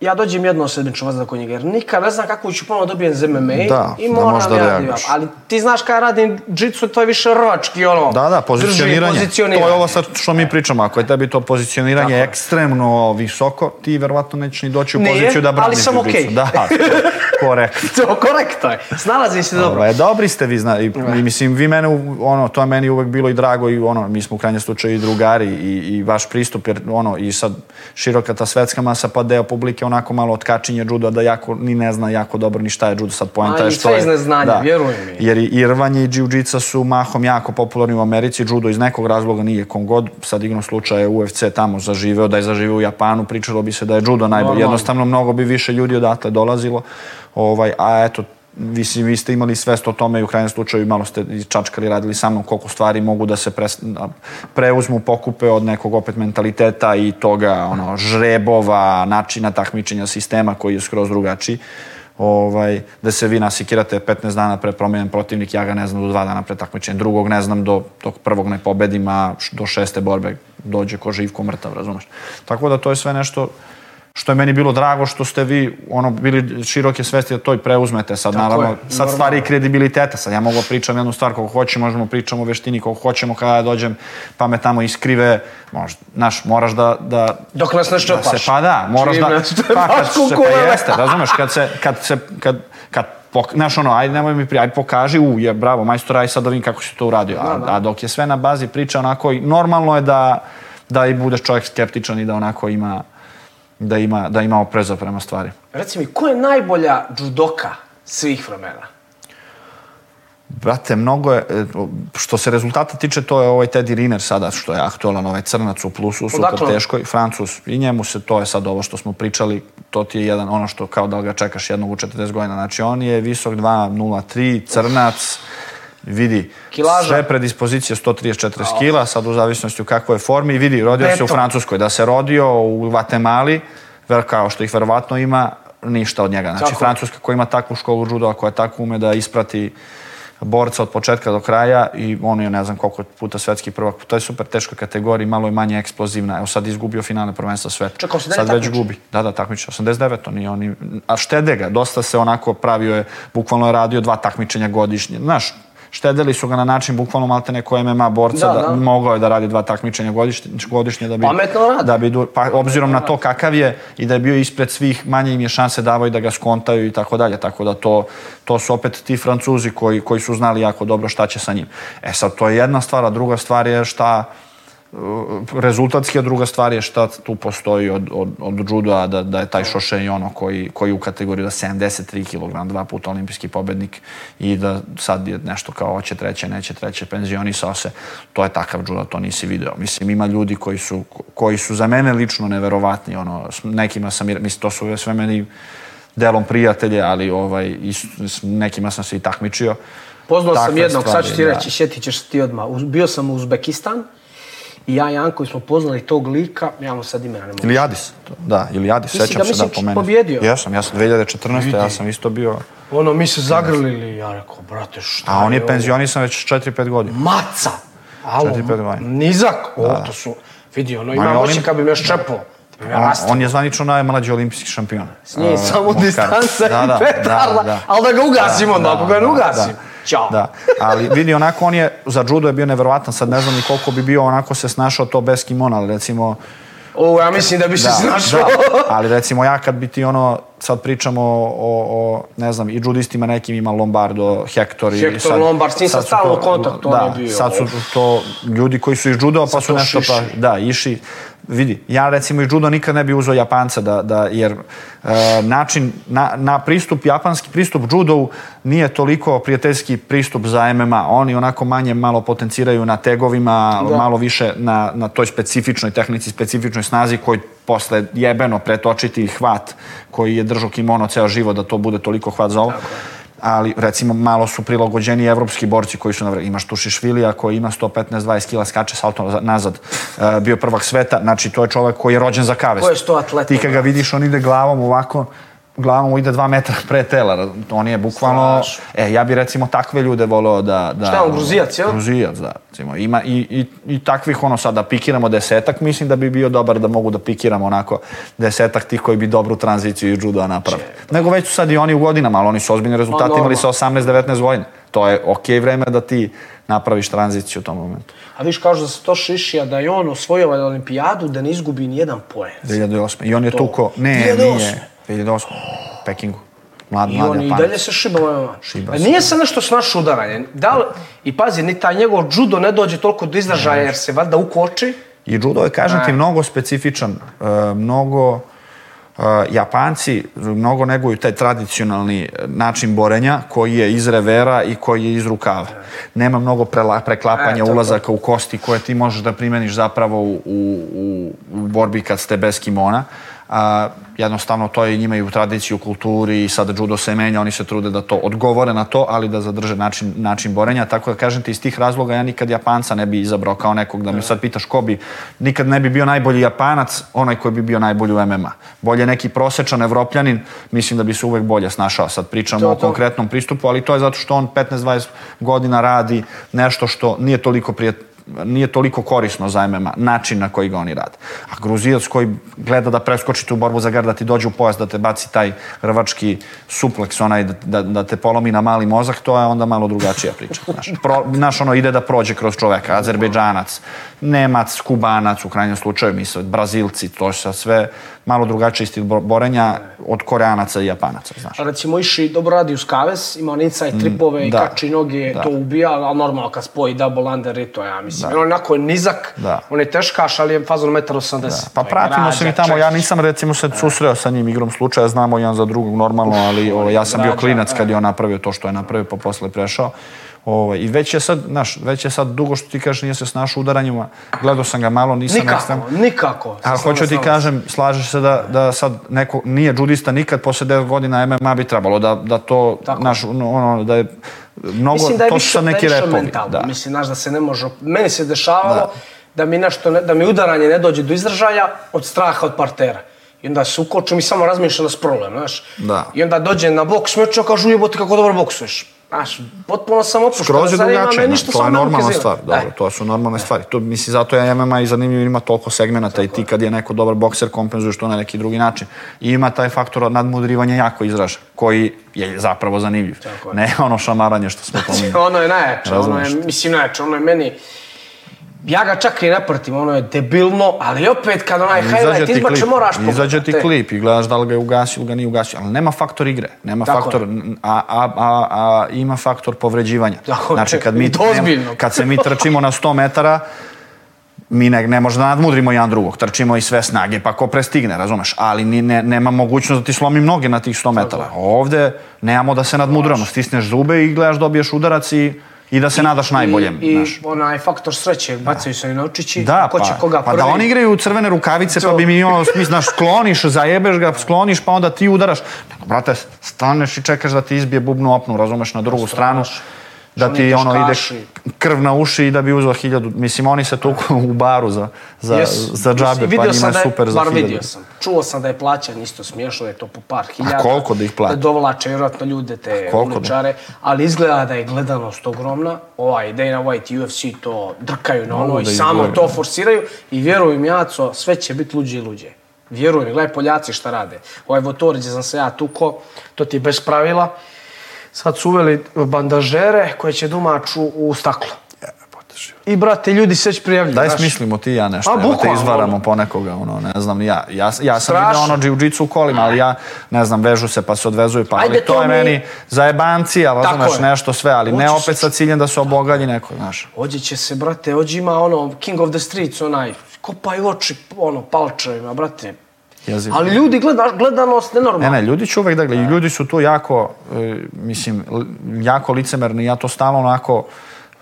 ja dođem jedno sedmično vas kod njega, jer nikad ne znam kako ću ponovno dobijem za MMA Da, i da moram reaguješ. da- Ali ti znaš kada radim džitsu, to je više rvački, ono. Da, da, pozicioniranje. Pozicioniranje. To je ovo sad što mi pričamo. Ako je tebi to pozicioniranje Tako je. ekstremno visoko, ti verovatno nećeš ni doći u Nije, poziciju da ali braniš sam jiu-jitsu. okej. Da, to, korektno. To korektno je. Snalazi se dobro. Ovaj, dobri ste vi, zna, i, i mislim, vi mene, ono, to je meni uvek bilo i drago i ono, mi smo u krajnjem slučaju i drugari i, i vaš pristup, jer ono, i sad široka ta svetska masa, pa deo publike onako malo otkačinje judo, da jako, ni ne zna jako dobro ni šta je judo, sad poenta je što je... iz neznanja, vjeruj mi. Jer i, rvanje i džiu su mahom jako popularni u Americi, judo iz nekog razloga nije kom god, sad igno slučaj je UFC tamo zaživeo, da je zaživeo u Japanu, pričalo bi se da je judo najbolje, jednostavno mnogo bi više ljudi odatle dolazilo, ovaj, a eto, vi, si- vi ste imali svest o tome i u krajnjem slučaju malo ste i čačkali, radili sa mnom koliko stvari mogu da se pres, da preuzmu, pokupe od nekog opet mentaliteta i toga ono, žrebova, načina takmičenja sistema koji je skroz drugačiji. Ovaj, da se vi nasikirate 15 dana pre promenjen protivnik, ja ga ne znam do dva dana pre takmičenja, drugog ne znam do tog prvog ne pobedim, a do šeste borbe dođe ko živ, ko mrtav, razumeš? Tako da to je sve nešto što je meni bilo drago što ste vi ono bili široke svesti da to i preuzmete sad Tako naravno je, sad normalno. stvari i kredibiliteta sad ja mogu da pričam jednu stvar koliko hoćem možemo pričamo o veštini koliko hoćemo kada ja dođem pa me tamo iskrive možda znaš moraš da da Dok nas ne da ščepaš. se, pa da, moraš Čim da, pa kad se, pa jeste, razumeš, kad se, kad se, kad, kad, pok, znaš ono, ajde nemoj mi pri, ajde pokaži, u, je, bravo, majstor, aj sad da vidim kako si to uradio. A, a dok je sve na bazi priče onako, normalno je da, da i budeš čovjek skeptičan i da onako ima, da ima, da ima opreza prema stvari. Reci mi, ko je najbolja judoka svih vremena? Brate, mnogo je, e, što se rezultata tiče, to je ovaj Teddy Riner sada, što je aktualan, ovaj crnac u plusu, super Odakle teškoj, Francus, i njemu se, to je sad ovo što smo pričali, to ti je jedan, ono što kao da ga čekaš jednog u 40 godina, znači on je visok 2.03, crnac, vidi, Kilaža. sve predispozicije 130-40 kila, sad u zavisnosti u kakvoj je formi, i vidi, rodio se u. Francuskoj, da se rodio u Vatemali, kao što ih verovatno ima, ništa od njega. Znači, Tako. Francuska koja ima takvu školu judoa, koja tako ume da isprati borca od početka do kraja i on je ne znam koliko puta svetski prvak. To je super teška kategorija, malo je manje eksplozivna. Evo sad izgubio finalne prvenstva sveta. Čekaj, on se Sad već gubi. Da, da, takmiči. 89, on nije oni... A štede ga, dosta se onako pravio je, bukvalno je radio dva takmičenja godišnje. Znaš, štedeli su ga na način bukvalno malte neko MMA borca Da, da, da. mogao je da radi dva takmičenja godišnje, godišnje da bi Pametno radi. da bi du- pa obzirom na to kakav je i da je bio ispred svih manje im je šanse davao i da ga skontaju i tako dalje tako da to to su opet ti Francuzi koji koji su znali jako dobro šta će sa njim e sad to je jedna stvar a druga stvar je šta rezultatski, a druga stvar je šta tu postoji od, od, od judoa, da, da je taj Šoše i ono koji, koji u kategoriji da 73 kg, dva puta olimpijski pobednik i da sad je nešto kao hoće treće, neće treće, penzionisao se, to je takav judo, to nisi video. Mislim, ima ljudi koji su, koji su za mene lično neverovatni, ono, nekima sam, mislim, to su sve meni delom prijatelje, ali ovaj, i s, nekima sam se i takmičio. Poznao sam jednog, sad stvari, ću ti da. reći, sjetit ćeš se ti odmah. Bio sam u Uzbekistan i ja i Janko smo poznali tog lika, ja mu sad imena ne mogu. Ili Adis, da, ili Adis, Mislim sećam da se da mislim po meni. pobjedio. Jesam, ja sam 2014. ja sam isto bio, Ono, mi se zagrlili, ja rekao, brate, šta a on je ovo? penzionisan već 4-5 godina. Maca! Alo, Četiri, pet godina. nizak, o, to su, vidi, ono, ima je moći olim- kad bi me još čepao. da On, on je zvanično najmlađi olimpijski šampion. S njim Uh, samo distanca Da, da, i petarda, da, da. ali da ga ugasimo onda, ako ga ne ugasim. Ćao. Da, ali vidi, onako on je, za judo je bio neverovatan, sad ne znam ni koliko bi bio, onako se snašao to bez kimona, ali recimo, O, ja mislim da bi se snašao. da, ali recimo ja kad bi ti ono, sad pričamo o, o ne znam, i judistima nekim ima Lombardo, Hector i Hector sad, Lombard, s njim sam stalno kontaktu, on da, je bio. sad su to ljudi koji su iz judo, pa su to nešto, pa, da, iši, vidi, ja recimo iz judo nikad ne bi uzeo Japanca, da, da, jer e, način, na, na pristup, japanski pristup judovu nije toliko prijateljski pristup za MMA, oni onako manje malo potenciraju na tegovima, Da. malo više na, na toj specifičnoj tehnici, specifičnoj snazi koji posle jebeno pretočiti hvat koji je držao kimono ceo život da to bude toliko hvat za ovo. Ali, recimo, malo su prilagođeni evropski borci koji su, na vre- imaš Tušišvilija koji ima 115-20 kila, skače saltom za- nazad, e, bio prvak sveta, znači to je čovek koji je rođen za kavest. Ko je sto atleta, Ti kad ga vidiš, on ide glavom ovako, glavom ide dva metra pre tela, on je bukvalno, Strašno. e, ja bi recimo takve ljude voleo da... da Šta on, Gruzijac, jel? Gruzijac, da. Recimo, ima i, i, i takvih, ono, sad da pikiramo desetak, mislim da bi bio dobar da mogu da pikiramo onako desetak tih koji bi dobru tranziciju i judoa napravili. Nego već su sad i oni u godinama, ali oni su ozbiljni rezultati Ma, imali sa 18-19 godina. To je okej vreme da ti napraviš tranziciju u tom momentu. A viš kažu da se to šišija, da je on osvojio olimpijadu, da ne izgubi ni jedan poen. 2008. I on je To. tuko, ne, 2008. nije, 2008. U Pekingu. Mlad, I mlad on i Japanac. dalje se šiba ovaj Šiba A se. Nije se nešto snaš udaranje. Da li, I pazi, ni taj njegov judo ne dođe toliko do izražaja jer se valjda ukoči. I judo je, kažem ti, mnogo specifičan. e, mnogo e, Japanci mnogo neguju taj tradicionalni način borenja koji je iz revera i koji je iz rukava. Nema mnogo prela, preklapanja E, ulazaka u kosti koje ti možeš da primeniš zapravo u, u, u, u borbi kad ste bez kimona. A, jednostavno to je njima i u tradiciji, u kulturi i sada judo se menja, oni se trude da to odgovore na to, ali da zadrže način, način borenja. Tako da kažem ti, iz tih razloga ja nikad Japanca ne bi izabrao kao nekog da me sad pitaš ko bi, nikad ne bi bio najbolji Japanac, onaj koji bi bio najbolji u MMA. Bolje neki prosečan evropljanin, mislim da bi se uvek bolje snašao. Sad pričamo To, o to. konkretnom pristupu, ali to je zato što on 15-20 godina radi nešto što nije toliko prijet, nije toliko korisno za MMA, način na koji ga oni rade. A Gruzijac koji gleda da preskoči tu borbu za gar, da ti dođe u pojas, da te baci taj rvački supleks, onaj da, da, da te polomi na mali mozak, to je onda malo drugačija priča. Znaš, Pro, znaš, ono ide da prođe kroz čoveka, Azerbejdžanac, Nemac, Kubanac, u krajnjem slučaju, misle, Brazilci, to sad sve malo drugačiji stil bo- borenja od Koreanaca i Japanaca, znaš. A recimo Iši dobro radi uz kaves, ima on inside tripove i da. kači noge, Da. to ubija, ali normalno kad spoji double under i to ja mislim. On onako je nizak, Da. on je teškaš, ali je fazon 1,80 m. Pa pratimo se mi tamo, ja nisam recimo se susreo sa njim igrom slučaja, znamo jedan za drugog normalno, ali ovaj, ja sam bio klinac kad je on napravio to što je napravio, pa posle prešao. Ovaj, I već je sad, znaš, već je sad dugo što ti kažeš nije se snašao udaranjima, gledao sam ga malo, nisam Nikako, ekstrem- nikako. Ali Samo hoću ti kažem, slažeš se da, da sad neko nije džudista nikad posle 9 godina MMA bi trebalo da, da to, Tako. naš, ono, da je mnogo, Mislim da je to više, su sad neki da repovi. mentalno. Da. Mislim, znaš, da se ne može... Meni se dešavalo da, mi nešto, ne, da mi udaranje ne dođe do izražaja od straha od partera. I onda se ukočim i samo razmišljam s problem, znaš. Da. I onda dođe na boks meča, kažu jebote kako dobro boksuješ. Znaš, potpuno sam opušten, Skroz je drugačije, ništa, to je normalna stvar, dobro, E. to su normalne stvari. To, mislim, zato je MMA i zanimljiv, ima toliko segmenata i ti kad je neko dobar bokser kompenzuješ to na neki drugi način. I ima taj faktor nadmudrivanja jako izražen, koji je zapravo zanimljiv. Je. Ne ono šamaranje što smo pominjali. Ono je najjače, ono je, mislim najjače, ono je meni... Ja ga čak i ne pratim, ono je debilno, ali opet kad onaj highlight izbače moraš pogledati. izađe ti klip i gledaš da li ga je ugasio ili ga nije ugasio, ali nema faktor igre, nema Tako faktor, a, a, a, a ima faktor povređivanja. Tako znači, kad mi, ozbiljno. kad se mi trčimo na 100 metara, mi ne, ne možemo da nadmudrimo jedan drugog, trčimo i sve snage, pa ko prestigne, razumeš, ali ni, ne, nema mogućnost da ti slomi noge na tih 100 metara. Ovde nemamo da se nadmudrujemo, stisneš zube i gledaš dobiješ udarac i i da se nadaš najboljem. I, i onaj faktor sreće, bacaju se i novčići, Da, ko će pa, koga pa prvi. da oni igraju crvene rukavice, pa To. bi mi imalo smisla, znaš, skloniš, zajebeš ga, skloniš, pa onda ti udaraš. Brate, staneš i čekaš da ti izbije bubnu opnu, razumeš, na drugu stranu. Da ti ono ide krv na uši i da bi uzeo hiljadu. Mislim, oni se tuku u baru za, za, Jesu. za džabe, pa njima je da je- super za hiljadu. vidio sam. Čuo sam da je plaćan isto smiješno, da je to po par hiljada. koliko da ih plate? Da dovlače vjerojatno ljude, te koliko da? uličare. Ali izgleda da je gledanost ogromna. Ovaj Dana White UFC to drkaju na ono i da samo to forsiraju. I vjerujem jaco, sve će biti luđe i luđe. Vjerujem, gledaj Poljaci šta rade. Ovaj Votorić sam se ja tuko, to ti je bez pravila. Sad su uveli bandažere koje će dumaču u staklo. I brate, ljudi se već prijavljuju. Daj smislimo ti ja nešto, A, evo te izvaramo ono. ponekoga, ono, ne znam ja. Ja, ja sam vidio ono jiu-jitsu u kolima, ali ja, ne znam, vežu se pa se odvezuju, pa ali Ajde, to to je mi- meni zajebanci, ali Tako razumeš nešto sve, ali ne Hoće opet sa ciljem da se obogalji neko, znaš. Ođe će se, brate, ođe ima ono King of the Streets, onaj, kopaju oči, ono, palčevima, brate. Jezivo. Ali ljudi, gleda, gledanost Ne, nenormalna. ne, ljudi će uvek da gledaju. Ljudi su tu jako, e, mislim, li- jako licemerni. Ja to stalno onako,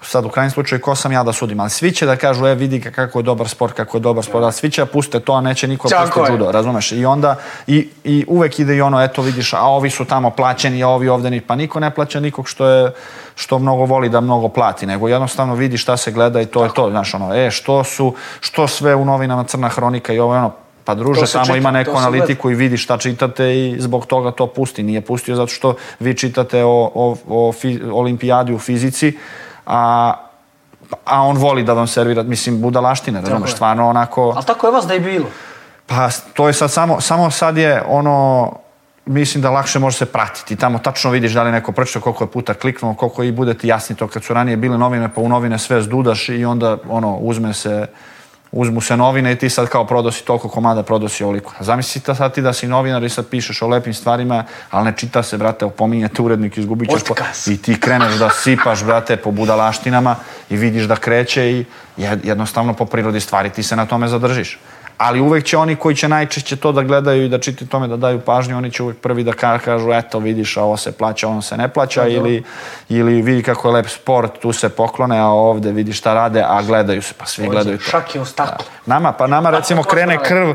sad u krajnjem slučaju, ko sam ja da sudim, ali svi će da kažu, e, vidi kako je dobar sport, kako je dobar sport, ali svi će da puste to, a neće niko da Tako puste judo, razumeš? I onda, i, i uvek ide i ono, eto vidiš, a ovi su tamo plaćeni, a ovi ovde ni, pa niko ne plaća nikog što je, što mnogo voli da mnogo plati, nego jednostavno vidi šta se gleda i to je to, znaš, ono, e, što su, što sve u novinama Crna hronika i ovo, ono, pa druže, tamo čita, ima neku se gleda. analitiku i vidi šta čitate i zbog toga to pusti. Nije pustio zato što vi čitate o, o, o fi, olimpijadi u fizici, a, a on voli da vam servira, mislim, budalaštine, razumeš, stvarno onako... Ali tako je vas da je bilo. Pa to je sad samo, samo sad je ono, mislim da lakše može se pratiti. Tamo tačno vidiš da li neko pročitao koliko je puta kliknuo, koliko i bude ti jasni to kad su ranije bile novine, pa u novine sve zdudaš i onda ono, uzme se uzmu se novine i ti sad kao prodosi toliko komada, prodosi ovoliko. A Zamisli ta sad ti da si novinar i sad pišeš o lepim stvarima, ali ne čita se, brate, opominjete urednik, izgubit ćeš po... I ti kreneš da sipaš, brate, po budalaštinama i vidiš da kreće i jed- jednostavno po prirodi stvari ti se na tome zadržiš. Ali uvek će oni koji će najčešće to da gledaju i da čitaju tome, da daju pažnju, oni će uvek prvi da ka- kažu, eto vidiš, ovo se plaća, ono se ne plaća, ili, ili vidi kako je lep sport, tu se poklone, a ovde vidi šta rade, a gledaju se, pa svi gledaju to. Šak je u staklu. Nama, pa nama recimo krene krv,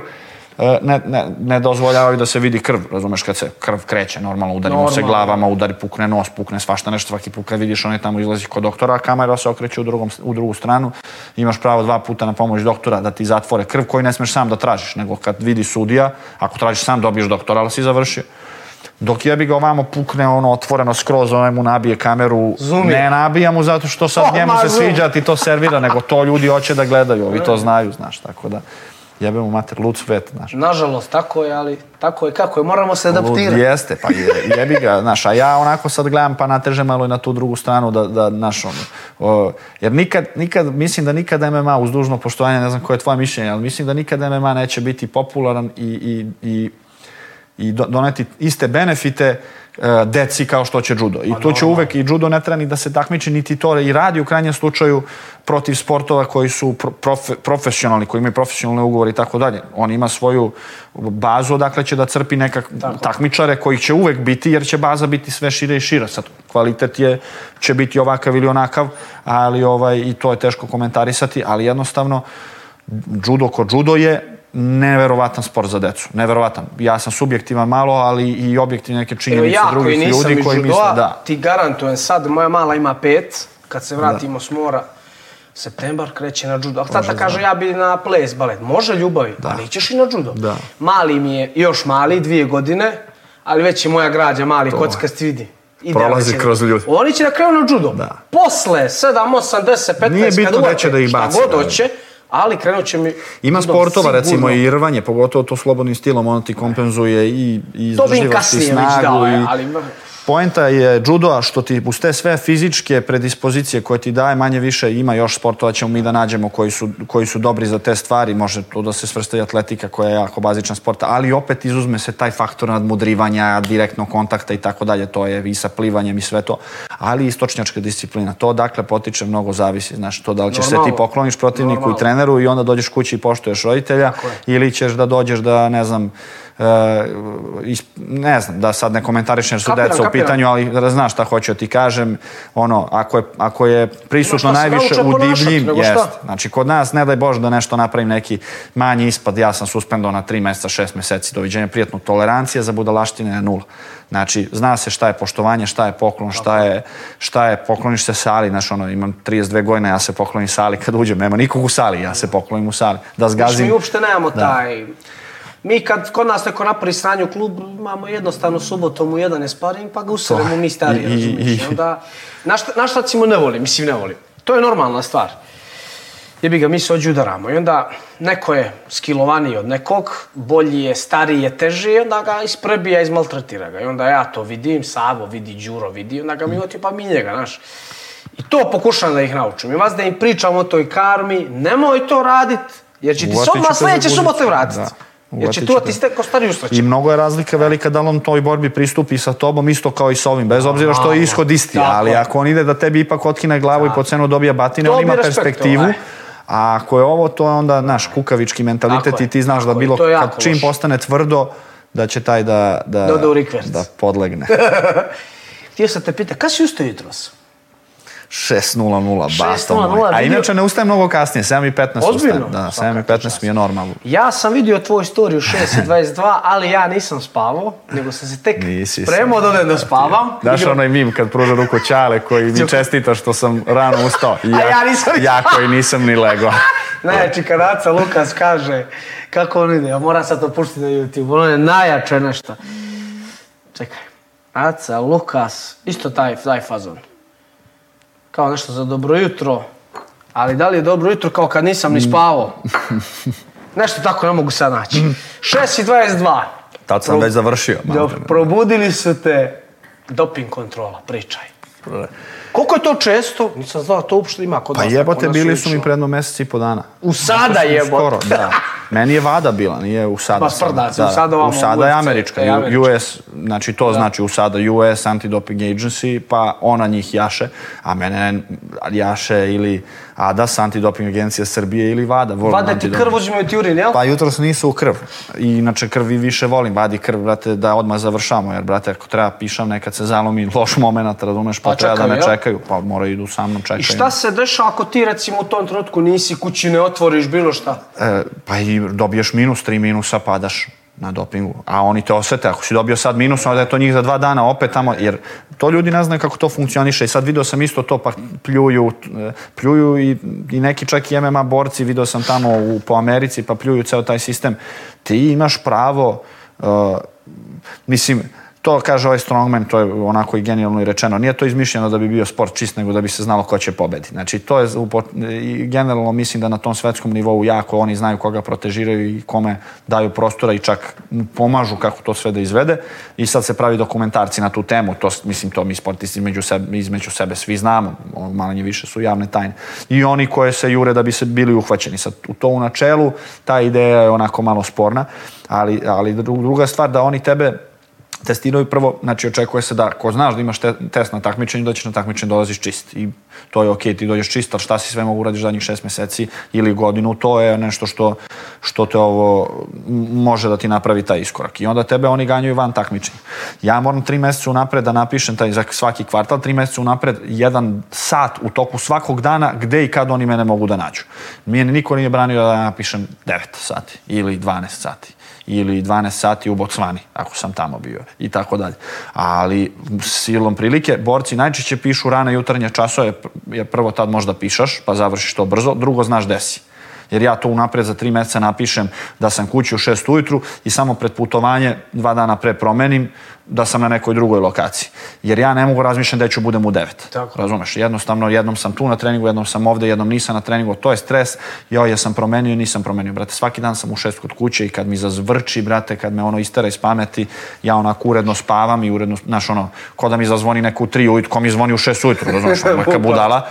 ne, ne, ne dozvoljavaju da se vidi krv, razumeš, kad se krv kreće, normalno udarimo se Normalno. glavama, udari, pukne nos, pukne svašta nešto, svaki put kad vidiš onaj tamo izlazi kod doktora, a kamera se okreće u, drugom, u drugu stranu, imaš pravo dva puta na pomoć doktora da ti zatvore krv koju ne smeš sam da tražiš, nego kad vidi sudija, ako tražiš sam dobiješ doktora, ali si završio. Dok jebi ga ovamo pukne ono otvoreno skroz, onaj mu nabije kameru, je. ne nabija mu zato što sad Oh, njemu se sviđa, ti to servira, nego to ljudi hoće da gledaju, ovi to znaju, znaš, tako da jebe mu mater, lud svet, znaš. Nažalost, tako je, ali tako je kako je. Moramo se Lud adaptirati. jeste, pa je, jebi ga, znaš, a ja onako sad gledam pa natežem malo i na tu drugu stranu da, da znaš, ono, o, jer nikad, nikad, mislim da nikad MMA, uz dužno poštovanje, ne znam koje je tvoje mišljenje, ali mislim da nikad MMA neće biti popularan i, i, i i do- doneti iste benefite e, deci kao što će judo. I tu će uvek i judo ne treba ni da se takmiči, niti to i radi u krajnjem slučaju protiv sportova koji su pro- profe- profesionalni, koji imaju profesionalne ugovore i tako dalje. On ima svoju bazu odakle će da crpi nekak takmičare kojih će uvek biti, jer će baza biti sve šire i šira. Sad, kvalitet je, će biti ovakav ili onakav, ali ovaj, i to je teško komentarisati, ali jednostavno judo ko judo je neverovatan sport za decu. Neverovatan. Ja sam subjektivan malo, ali i objektivne neke činjenice ja koji drugih nisam ljudi koji misle da. ti garantujem sad, moja mala ima pet, kad se vratimo s mora, septembar kreće na judo. Ali tata kaže ja bi na ples balet. Može ljubavi, da. ali ćeš i na judo. Da. Mali mi je, još mali, dvije godine, ali već je moja građa mali kockast vidi. Ide, Prolazi će- kroz ljude. Oni će da krenu na judo. Da. Posle 7, 8, 10, 15, Nije bitno kad uvate će da ih šta baci, god da. Ali krenut će mi Ima sportova, recimo sigurno. i rvanje, pogotovo to slobodnim stilom, ono ti kompenzuje i, i To bi kasnije već snagu. dao, i... ali... Poenta je judoa što ti uz te sve fizičke predispozicije koje ti daje manje više ima još sportova ćemo mi da nađemo koji su, koji su dobri za te stvari. Može to da se svrsta i atletika koja je jako bazična sporta, ali opet izuzme se taj faktor nadmudrivanja, direktnog kontakta i tako dalje. To je i sa plivanjem i sve to. Ali i istočnjačka disciplina. To dakle potiče mnogo zavisi. Znaš, to da li ćeš se ti pokloniš protivniku Normalno. i treneru i onda dođeš kući i poštuješ roditelja ili ćeš da dođeš da, ne znam, ne znam, da sad ne komentarišem jer su Kapiram, deca u kapiram. pitanju, ali da znaš šta hoću da ti kažem, ono, ako je, ako je prisutno najviše u divljim, jest. Znači, kod nas, ne daj Bože da nešto napravim neki manji ispad, ja sam suspendao na tri meseca, šest meseci, doviđenja, prijatno, tolerancija za budalaštine je nula. Znači, zna se šta je poštovanje, šta je poklon, šta je, šta je pokloniš se sali, znaš, ono, imam 32 godine, ja se poklonim sali kad uđem, nema nikog u sali, ja se poklonim u sali. Da Znači, zgazim, mi uopšte nemamo taj... Mi kad kod nas neko napravi sranje u klub, imamo jednostavno subotom u jedan je sparing, pa ga useremo mi stari, I- i- razumiješ. onda, na šta, na šta recimo ne volim, mislim ne volim. To je normalna stvar. Jebi ga, mi se ođudaramo i onda neko je skilovaniji od nekog, bolji je, stariji je, teži i onda ga isprebija, izmaltretira ga. I onda ja to vidim, Savo vidi, Đuro vidi, onda ga mi oti pa mi njega, znaš. I to pokušam da ih naučim. I vas da im pričam o toj karmi, nemoj to radit, jer će ti za sledeće subote vratiti. Jer će tu ti te. ste ko stari usreći. I mnogo je razlika velika da li on toj borbi pristupi sa tobom isto kao i sa ovim, bez obzira što je ishod isti, ali ako on ide da tebi ipak otkine glavu i po cenu dobija batine, on ima perspektivu. ovaj. A ako je ovo, to je onda, naš, kukavički mentalitet Tako i ti znaš da bilo, kad čim loše. postane tvrdo, da će taj da, da, Da da podlegne. Htio sam te pita, kad si ustao jutros? 6.00, basto 6:00, moj. A inače ne ustajem mnogo kasnije, 7.15 Ozbiljno? ustajem. Da, Svaka 7.15 mi je normalno. Ja sam vidio tvoju storiju 6.22, ali ja nisam spavao, nego sam se tek Nisi spremao da odem da spavam. Daš Igrao- onaj mim kad pruža ruku Ćale koji mi čestita što sam rano ustao. I A ja nisam ni Ja koji nisam ni legao. Najjači kad Aca Lukas kaže kako on ide, ja moram sad to puštiti na YouTube, ono je najjače nešto. Čekaj, Aca Lukas, isto taj, taj fazon. Kao nešto za dobro jutro, ali da li je dobro jutro kao kad nisam ni spavao? Nešto tako ne mogu sad naći. 6.22. Tad sam Pro- već završio. Da, maltene. probudili su te doping kontrola, pričaj. Koliko je to često? Nisam znao da to uopšte ima kod Pa nas. jebote, tako nas bili su mi išlo. predno mesec i po dana. U sada jebote. Skoro, da. Meni je vada bila, nije u sada. Pa sprda se, u sada U sada je američka, je američka. US, znači to znači u sada US Anti-Doping Agency, pa ona njih jaše, a mene jaše ili ADAS, Antidoping agencija Srbije ili VADA. World Vade ti krv, uzimaju ti urin, jel? Pa jutro nisu u krv. I inače krvi više volim. Vadi krv, brate, da odmah završamo. Jer, brate, ako treba pišam, nekad se zalomi loš moment, razumeš, pa, Pa treba da me jel? čekaju. Pa moraju idu sa mnom, čekaju. I šta se dešava ako ti recimo u tom trenutku nisi kući, ne otvoriš bilo šta? E, pa i dobiješ minus, tri minusa, padaš na dopingu. A oni te osete, ako si dobio sad minus, onda je to njih za dva dana opet tamo, jer to ljudi ne znaju kako to funkcioniše i sad video sam isto to, pa pljuju, e, pljuju i, i neki čak i MMA borci, video sam tamo u, po Americi, pa pljuju ceo taj sistem. Ti imaš pravo, e, mislim, to kaže ovaj strongman, to je onako i genijalno i rečeno. Nije to izmišljeno da bi bio sport čist, nego da bi se znalo ko će pobedi. Znači, to je, generalno mislim da na tom svetskom nivou jako oni znaju koga protežiraju i kome daju prostora i čak pomažu kako to sve da izvede. I sad se pravi dokumentarci na tu temu, to, mislim, to mi sportisti između sebe, između sebe svi znamo, ono, manje više su javne tajne. I oni koje se jure da bi se bili uhvaćeni. Sad, u to u načelu, ta ideja je onako malo sporna, ali, ali dru- druga stvar da oni tebe testiraju prvo, znači očekuje se da ako znaš da imaš te, test na takmičenju, da ćeš na takmičenje dolaziš čist. I to je okej, ti dođeš čist, ali šta si sve mogu uradiš zadnjih šest meseci ili godinu, to je nešto što, što te ovo može da ti napravi taj iskorak. I onda tebe oni ganjaju van takmičenja. Ja moram tri meseca unapred da napišem taj za svaki kvartal, tri meseca unapred jedan sat u toku svakog dana gde i kad oni mene mogu da nađu. Mene niko nije branio da napišem 9 sati ili 12 sati ili 12 sati u Botsvani, ako sam tamo bio i tako dalje. Ali silom prilike, borci najčešće pišu rane jutarnje časove, jer prvo tad možda pišaš, pa završiš to brzo, drugo znaš gde si. Jer ja to unapred za tri meseca napišem da sam kući u šest ujutru i samo pred putovanje dva dana pre promenim da sam na nekoj drugoj lokaciji. Jer ja ne mogu razmišljati da ću budem u devet. Tako. Razumeš? Jednostavno, jednom sam tu na treningu, jednom sam ovde, jednom nisam na treningu, to je stres. Jo, ja sam promenio, nisam promenio, brate. Svaki dan sam u šest kod kuće i kad mi zazvrči, brate, kad me ono istera iz pameti, ja onako uredno spavam i uredno, znaš, ono, ko da mi zazvoni neku u tri ujutru, ko mi zvoni u šest ujutru, razumeš, ono, neka budala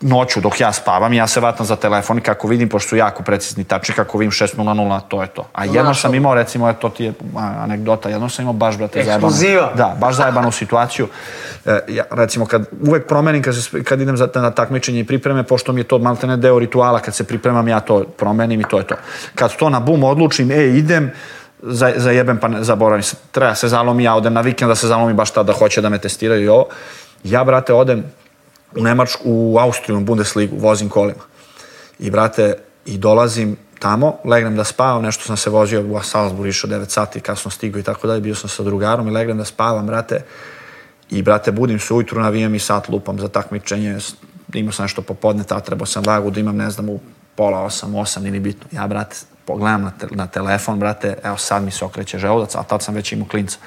noću dok ja spavam, ja se vatam za telefon i kako vidim, pošto su jako precizni tačni, kako vidim 6.00, to je to. A jednom Znaš, sam imao, recimo, to ti je anegdota, jednom sam imao baš, brate, zajebanu. Da, baš zajebanu situaciju. E, ja, recimo, kad uvek promenim, kad, se, kad idem za, na takmičenje i pripreme, pošto mi je to maltene deo rituala, kad se pripremam, ja to promenim i to je to. Kad to na bum odlučim, e, idem, za, zajebem pa ne, zaboravim se, treba se zalomi, ja odem na vikend da se zalomi baš tada hoće da me testiraju i ovo. Ja, brate, odem u Nemačku, u Austriju, u Bundesligu, vozim kolima. I, brate, i dolazim tamo, legnem da spavam, nešto sam se vozio u Salzburg, išao 9 sati, kasno stigao i tako dalje, bio sam sa drugarom i legnem da spavam, brate, i, brate, budim se ujutru, navijam i sat lupam za takmičenje, imao sam nešto popodne, ta trebao sam vagu da imam, ne znam, u pola osam, osam, nije bitno. Ja, brate, pogledam na, te, na telefon, brate, evo sad mi se okreće želudac, a tad sam već imao klinca.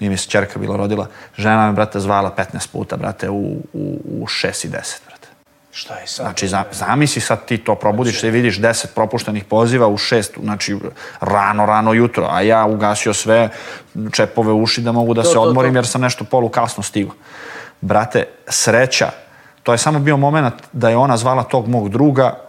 Nije mi se čerka bila rodila. Žena me, brate, zvala 15 puta, brate, u, u, u 6 i 10, brate. Šta je sad? Znači, za, zamisli sad ti to probudiš se i vidiš 10 propuštenih poziva u 6, znači rano, rano jutro, a ja ugasio sve čepove uši da mogu da To, se to, to. odmorim jer sam nešto polu kasno stigao. Brate, sreća, to je samo bio moment da je ona zvala tog mog druga,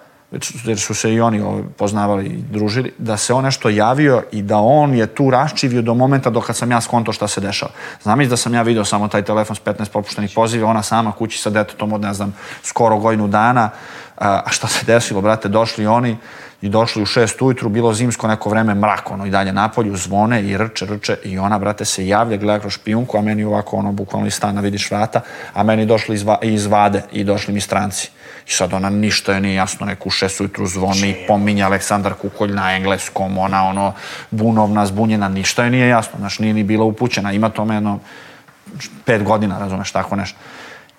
jer su se i oni ovaj, poznavali i družili, da se on nešto javio i da on je tu raščivio do momenta dok sam ja skonto šta se dešava. Znam da sam ja video samo taj telefon s 15 propuštenih poziva, ona sama kući sa detetom od, ne znam, skoro godinu dana, a šta se desilo, brate, došli oni i došli u šest ujutru, bilo zimsko neko vreme, mrak, ono i dalje napolju, zvone i rče, rče i ona, brate, se javlja, gleda kroz špijunku, a meni ovako, ono, bukvalno iz stana vidiš vrata, a meni došli iz, iz vade i došli mi stranci. I sad ona ništa je nije jasno, neku šest ujutru zvoni, pominje Aleksandar Kukolj na engleskom, ona ono bunovna, zbunjena, ništa je nije jasno, znaš, nije ni bila upućena, ima tome jedno pet godina, razumeš, tako nešto.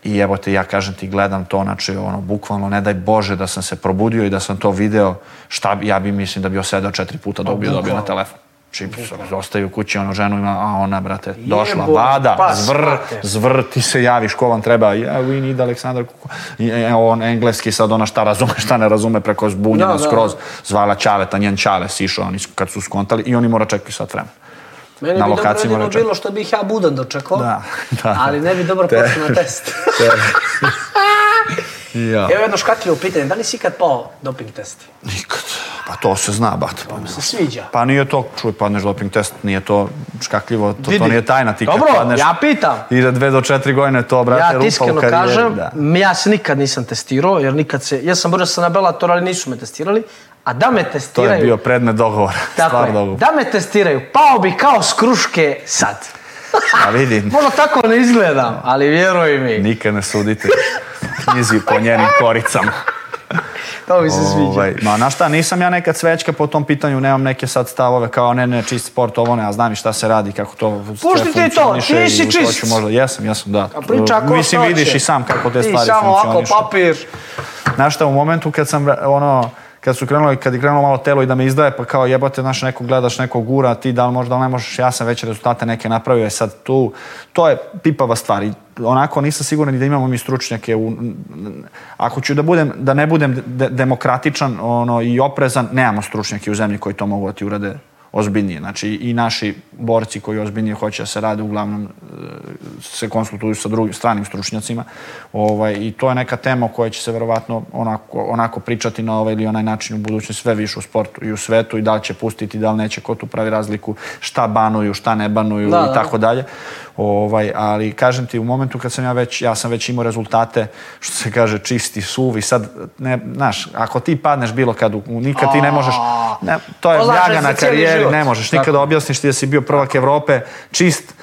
I evo te, ja kažem ti, gledam to, znači, ono, bukvalno, ne daj Bože da sam se probudio i da sam to video, šta ja bi, mislim, da bi osedao četiri puta da bi bio dobio na telefon. Čip, zostaju u kući, ono, ženu ima, a ona, brate, došla, Jebote, vada, pas, zvr, zvr, ti se javiš, ko vam treba, yeah, we need Aleksandar Kuko. I, e, on engleski sad ona šta razume, šta ne razume, preko zbunjena Da, da. skroz, zvala Ćaleta, njen Ćale sišao, oni kad su skontali i oni mora čekati sat vremena. Meni na bi dobro lokaciji čekati. bilo što bih ja budan dočekao, Da, da. ali ne bi dobro Te- prošao na test. Ja. Evo jedno škakljivo pitanje, da li si ikad pao doping test? Nikad. Pa to se zna, bat. Pa, Se sviđa. pa nije to, čuj, padneš doping test, nije to škakljivo, to, to nije tajna. Ti Dobro, padneš, ja pitam. Ide dve do četiri godine, to, brate, Ja rupa ti u iskreno karijeri. kažem, Da. ja se nikad nisam testirao, jer nikad se, ja sam borio se na Bellator, ali nisu me testirali, a da me To testiraju, je bio predmet dogovora. tako je, dogovor. da me testiraju, pao bi kao s kruške sad. A vidi, Možda tako ne izgledam, ali vjeruj mi, nikad ne sudite knjizi po njenim koricama. To mi se sviđa. Ovaj, ma, na šta, nisam ja nekad svećka po tom pitanju, nemam neke sad stavove kao ne, ne, čist sport, ovo ne, a znam i šta se radi, kako to Pušti ti to, ti si čist. možda, jesam, jesam, da. A priča ako Mislim, vidiš i sam kako te Ti stvari samo ovako funkcionišu. papir. Znaš šta, u momentu kad sam, ono, kad su krenuli, kad je krenulo malo telo i da me izdaje, pa kao jebote, znaš, neko gledaš, neko gura, ti da li možeš, da li ne možeš, ja sam već rezultate neke napravio, je sad tu, to je pipava stvar i onako nisam siguran ni da imamo mi stručnjake u, ako ću da budem, da ne budem de- demokratičan ono, i oprezan, nemamo stručnjake u zemlji koji to mogu da ti urade ozbiljnije. Znači i naši borci koji ozbiljnije hoće da se rade, uglavnom e, se konsultuju sa drugim stranim stručnjacima. Ovaj, I to je neka tema o kojoj će se verovatno onako, onako pričati na ovaj ili onaj način u budućnosti sve više u sportu i u svetu i da li će pustiti, da li neće, ko tu pravi razliku, šta banuju, šta ne banuju Da, i da. tako dalje. Ovaj, ali kažem ti, u momentu kad sam ja već, ja sam već imao rezultate, što se kaže, čisti, suvi, sad, ne, znaš, ako ti padneš bilo kad, nikad ti ne možeš, ne, to je ljaga na karijeri, ne možeš Tako. nikad da objasniš ti da si bio prvak Evrope, čist,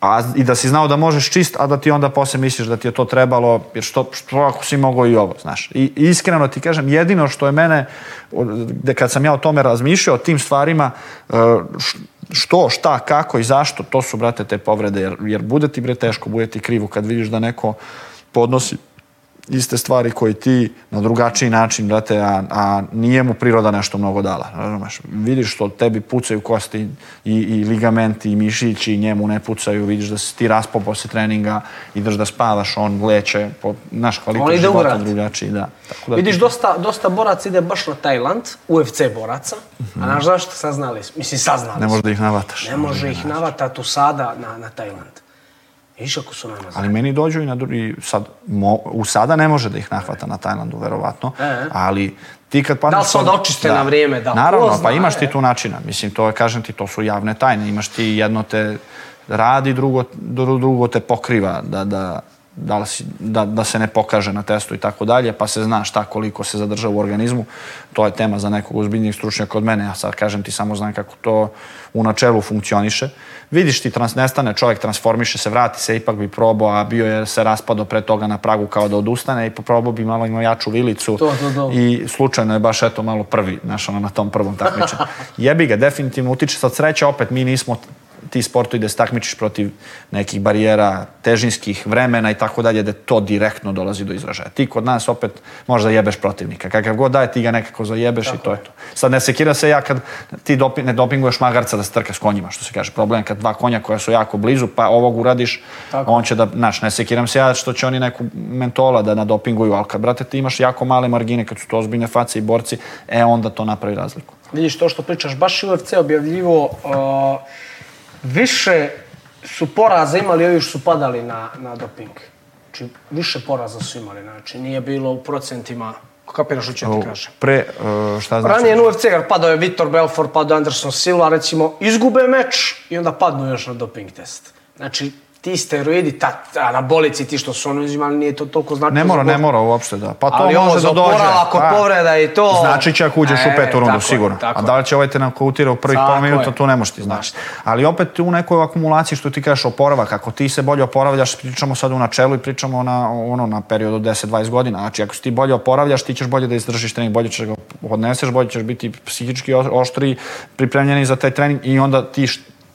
a, i da si znao da možeš čist, a da ti onda posle misliš da ti je to trebalo, jer što, što ako si mogao i ovo, znaš. I, iskreno ti kažem, jedino što je mene, da kad sam ja o tome razmišljao, o tim stvarima, e, š- što, šta, kako i zašto, to su, brate, te povrede, jer, jer bude ti, bre, teško, bude ti krivo kad vidiš da neko podnosi iste stvari koje ti na drugačiji način, brate, a, a nije mu priroda nešto mnogo dala. Razumeš? Vidiš što tebi pucaju kosti i, i ligamenti i mišići njemu ne pucaju, vidiš da si ti raspao posle treninga, ideš da spavaš, on leće, po, naš kvalitet života drugačiji, da. Tako da Vidiš, ti- dosta, dosta boraca ide baš na Tajland, UFC boraca, a znaš zašto saznali? Mislim, saznali ne smo. možeš da ih navataš. Ne može ih navatati u sada na, na Tajland. Viš ako su nama Ali meni dođu i na drugi, sad, mo, u sada ne može da ih nahvata na Tajlandu, verovatno, E. ali ti kad padneš... Da li se onda očiste na vrijeme, da, Naravno, zna, pa imaš ti e. tu načina. Mislim, to je, kažem ti, to su javne tajne. Imaš ti jedno te radi, drugo, dru- drugo te pokriva da, da, da, si, da, da se ne pokaže na testu i tako dalje, pa se zna šta koliko se zadrža u organizmu. To je tema za nekog ozbiljnijeg stručnjaka od mene. Ja sad kažem ti samo znam kako to u načelu funkcioniše. Vidiš ti, trans, nestane, čovjek transformiše se, vrati se, ipak bi probao, a bio je se raspado pre toga na pragu kao da odustane i probao bi malo imao jaču vilicu. To, to, to. I slučajno je baš eto malo prvi, znaš, ono, na tom prvom takmičenju. Jebi ga, definitivno utiče sad sreća, opet mi nismo ti sportovi da se takmičiš protiv nekih barijera, težinskih vremena i tako dalje, da to direktno dolazi do izražaja. Ti kod nas opet možda jebeš protivnika. Kakav god daje, ti ga nekako zajebeš tako. i to je to. Sad ne sekira se ja kad ti dopi, ne dopinguješ magarca da se trka s konjima, što se kaže. Problem je kad dva konja koja su jako blizu, pa ovog uradiš, tako. on će da, znaš, ne sekiram se ja što će oni neku mentola da nadopinguju, ali kad, brate, ti imaš jako male margine, kad su to ozbiljne face i borci, e, onda to napravi razliku. Vidiš to što pričaš, baš i UFC objavljivo uh, više su poraza imali ovi su padali na, na doping. Znači, više poraza su imali, znači nije bilo u procentima Kapiraš što ću ti kažem? Pre, uh, šta znači? Ranije na UFC padao je Vitor Belfort, padao je Anderson Silva, recimo, izgube meč i onda padnu još na doping test. Znači, ti steroidi, ta, anabolici, ti što su oni uzimali, nije to toliko značajno. Ne mora, ne mora uopšte da. Pa to Ali može da dođe. Ali ako pa, povreda i to... Znači će ako uđeš e, u petu rundu, sigurno. Tako A da li će ovaj te nakautira u prvih pola minuta, to ne možeš ti znaš. Ali opet u nekoj akumulaciji što ti kažeš oporavak, ako ti se bolje oporavljaš, pričamo sad u načelu i pričamo na, ono, na periodu 10-20 godina. Znači ako ti bolje oporavljaš, ti ćeš bolje da izdržiš trening, bolje ćeš ga odneseš, bolje ćeš biti psihički oštri, pripremljeni za taj trening i onda ti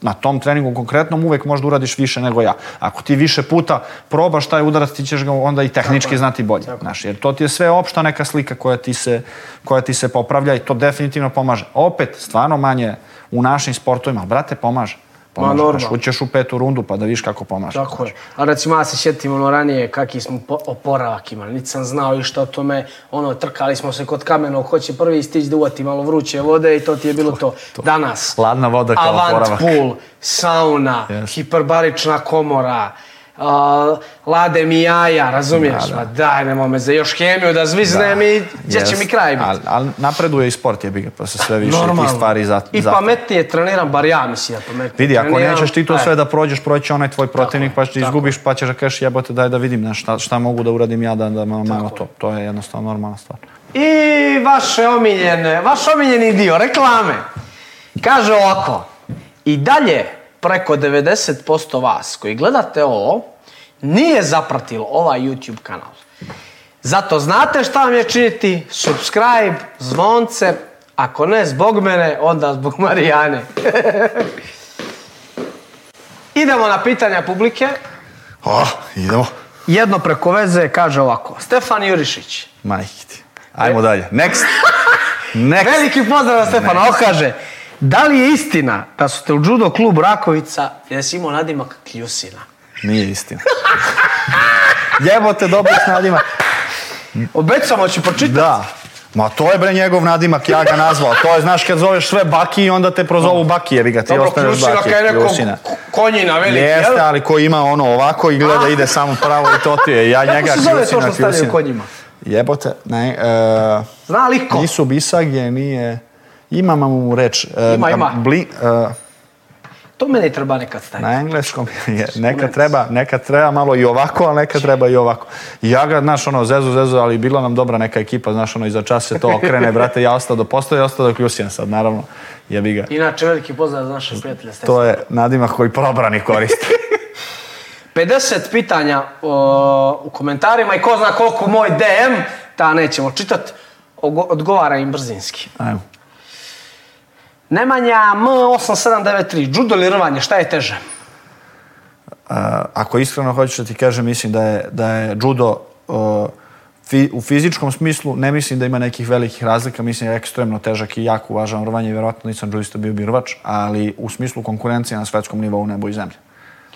na tom treningu konkretnom uvek možda uradiš više nego ja. Ako ti više puta probaš taj udarac, ti ćeš ga onda i tehnički tako, znati bolje. Tako. Znaš, jer to ti je sve opšta neka slika koja ti, se, koja ti se popravlja i to definitivno pomaže. Opet, stvarno manje u našim sportovima, brate, pomaže. Pomaže, Ma normalno. Ućeš u petu rundu pa da viš kako pomaže. Tako je. A recimo ja se sjetim ono ranije kakvi smo oporavak imali. Niti sam znao išta o tome. Ono, trkali smo se kod kamenog, hoće prvi stići da uvati malo vruće vode i to ti je bilo to. to. Danas. Hladna voda kao Avant oporavak. pool, sauna, yes. hiperbarična komora, uh, lade mi jaja, razumiješ? Da, da. Ma daj, nemoj me za još hemiju da zviznem da. i gdje će mi kraj biti. Ali al napreduje i sport je biga, pa se sve više Normalno. tih stvari za, I za... pametnije treniram, bar ja mislim ja pametnije Vidi, ako treniram, nećeš ti to sve da prođeš, proći onaj tvoj protivnik, pa ćeš izgubiš, pa ćeš da kažeš jebote daj da vidim ne, šta, šta mogu da uradim ja da, da malo, malo to. To je jednostavno normalna stvar. I vaše omiljene, vaš omiljeni dio, reklame. Kaže ovako, i dalje preko 90% vas koji gledate ovo, nije zapratilo ovaj YouTube kanal. Zato znate šta vam je činiti, subscribe, zvonce, ako ne zbog mene, onda zbog Marijane. idemo na pitanja publike. O, idemo. Jedno preko veze kaže ovako. Stefan Jurišić. Majke ti. Ajmo dalje. Next. Next. Veliki pozdrav Stefana. On kaže, da li je istina da su te u judo klubu Rakovica i da si imao nadimak Kljusina? Nije istina. Jebote, dobro s nadimak. Obećamo ću pročitati. Da. Ma to je bre njegov nadimak, ja ga nazvao. To je, znaš, kad zoveš sve Baki i onda te prozovu Baki, jebi ga, ti Dobro, ostaneš Baki. Dobro, je neko konjina veliki, Jeste, jel? ali ko ima ono ovako i gleda, ide samo pravo i to ti je. Ja Kako njega se zove to što stavljaju konjima? Jebote, ne. Uh, Zna li ko? Nisu bisagje, nije... Imam mu reč. Uh, ima, ima. Bli, uh, To mene treba nekad staviti. Na engleskom je, neka treba, neka treba malo i ovako, ali neka treba i ovako. Ja ga, znaš, ono, zezu, zezu, ali bila nam dobra neka ekipa, znaš, ono, iza čas se to okrene, brate, ja ostao do postoje, ostao do Kljusina sad, naravno, jebi ga. Inače, veliki pozdrav za naše prijatelje. To je nadimak koji probrani koristi. 50 pitanja o, u komentarima i ko zna koliko moj DM, ta nećemo čitati, odgovara im brzinski. Ajmo. Nemanja M8793, judo ili rvanje, šta je teže? Uh, ako iskreno hoćeš da ti kažem, mislim da je, da je judo uh, fi, u fizičkom smislu, ne mislim da ima nekih velikih razlika, mislim da je ekstremno težak i jako uvažavam rvanje, vjerojatno nisam judista bio bi rvač, ali u smislu konkurencije na svetskom nivou nebo i zemlje.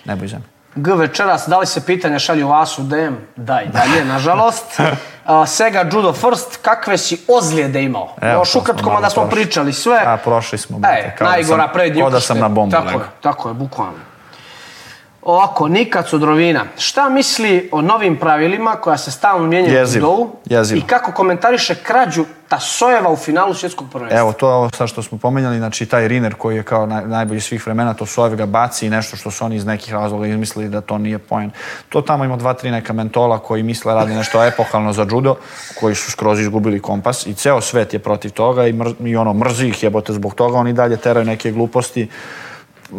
Nebo i zemlje. G večeras, da li se pitanja šalju vas u DM? Daj, dalje, nažalost. Uh, Sega Judo First, kakve si ozljede imao? Evo, Još ukratko, da smo prošli. pričali sve. A, prošli smo. E, najgora prednji Kao da sam na bombu. Tako je, tako je, bukvalno. Ovako, Nika Cudrovina. Šta misli o novim pravilima koja se stalno mijenjaju u Jezivo. i kako komentariše krađu Tasojeva u finalu svjetskog prvenstva? Evo, to je ovo sad što smo pomenjali, znači taj Riner koji je kao naj, najbolji svih vremena, to su ga baci i nešto što su oni iz nekih razloga izmislili da to nije poen. To tamo ima dva, tri neka mentola koji misle radi nešto epohalno za judo, koji su skroz izgubili kompas i ceo svet je protiv toga i, mr, i ono, mrzi ih jebote zbog toga, oni dalje teraju neke gluposti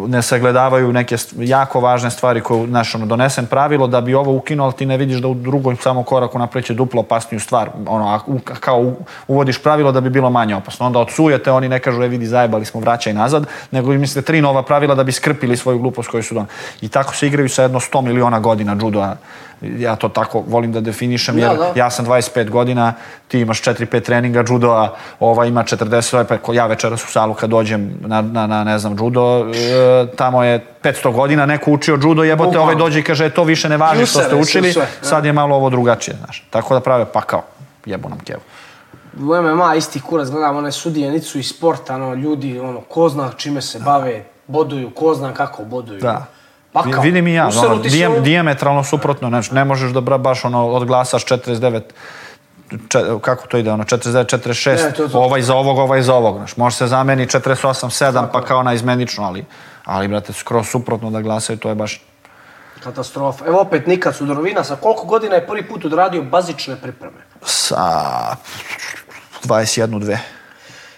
ne sagledavaju neke jako važne stvari koje, znaš, ono, donesen pravilo da bi ovo ukinuo, ali ti ne vidiš da u drugom samo koraku napreće duplo opasniju stvar. Ono, kao uvodiš pravilo da bi bilo manje opasno. Onda odsujete, oni ne kažu, e vidi, zajebali smo, vraćaj nazad, nego im mislite tri nova pravila da bi skrpili svoju glupost koju su don. I tako se igraju sa jedno 100 miliona godina judoa. Ja to tako volim da definišem, jer Da, da. ja sam 25 godina, ti imaš 4-5 treninga judoa, ova ima 40, ovaj pa ja večeras u salu kad dođem na, na, na ne znam, judo, e, tamo je 500 godina neko učio judo, jebote, ovaj dođe i kaže, e, to više ne važi što ste učili, da. sad je malo ovo drugačije, znaš. Tako da prave pakao, jebu nam kevu. U MMA isti kurac, gledam one sudije, niti su iz sporta, ono, ljudi, ono, ko zna čime se bave, boduju, ko zna kako boduju. Da. Pakao. Vi- Vidim i ja, ono, se u- dijametralno suprotno, znači ne možeš da bra- baš ono odglasaš 49 če, kako to ide, ono, 49, 46, Ne, to- to- ovaj za ovog, ovaj za ovog, znaš, može se zameni 48, 7, pa kao naizmenično, ali, ali, brate, skroz suprotno da glasaju, to je baš, Katastrofa. Evo opet Nika Cudorovina, sa koliko godina je prvi put odradio bazične pripreme? sa 21, 2.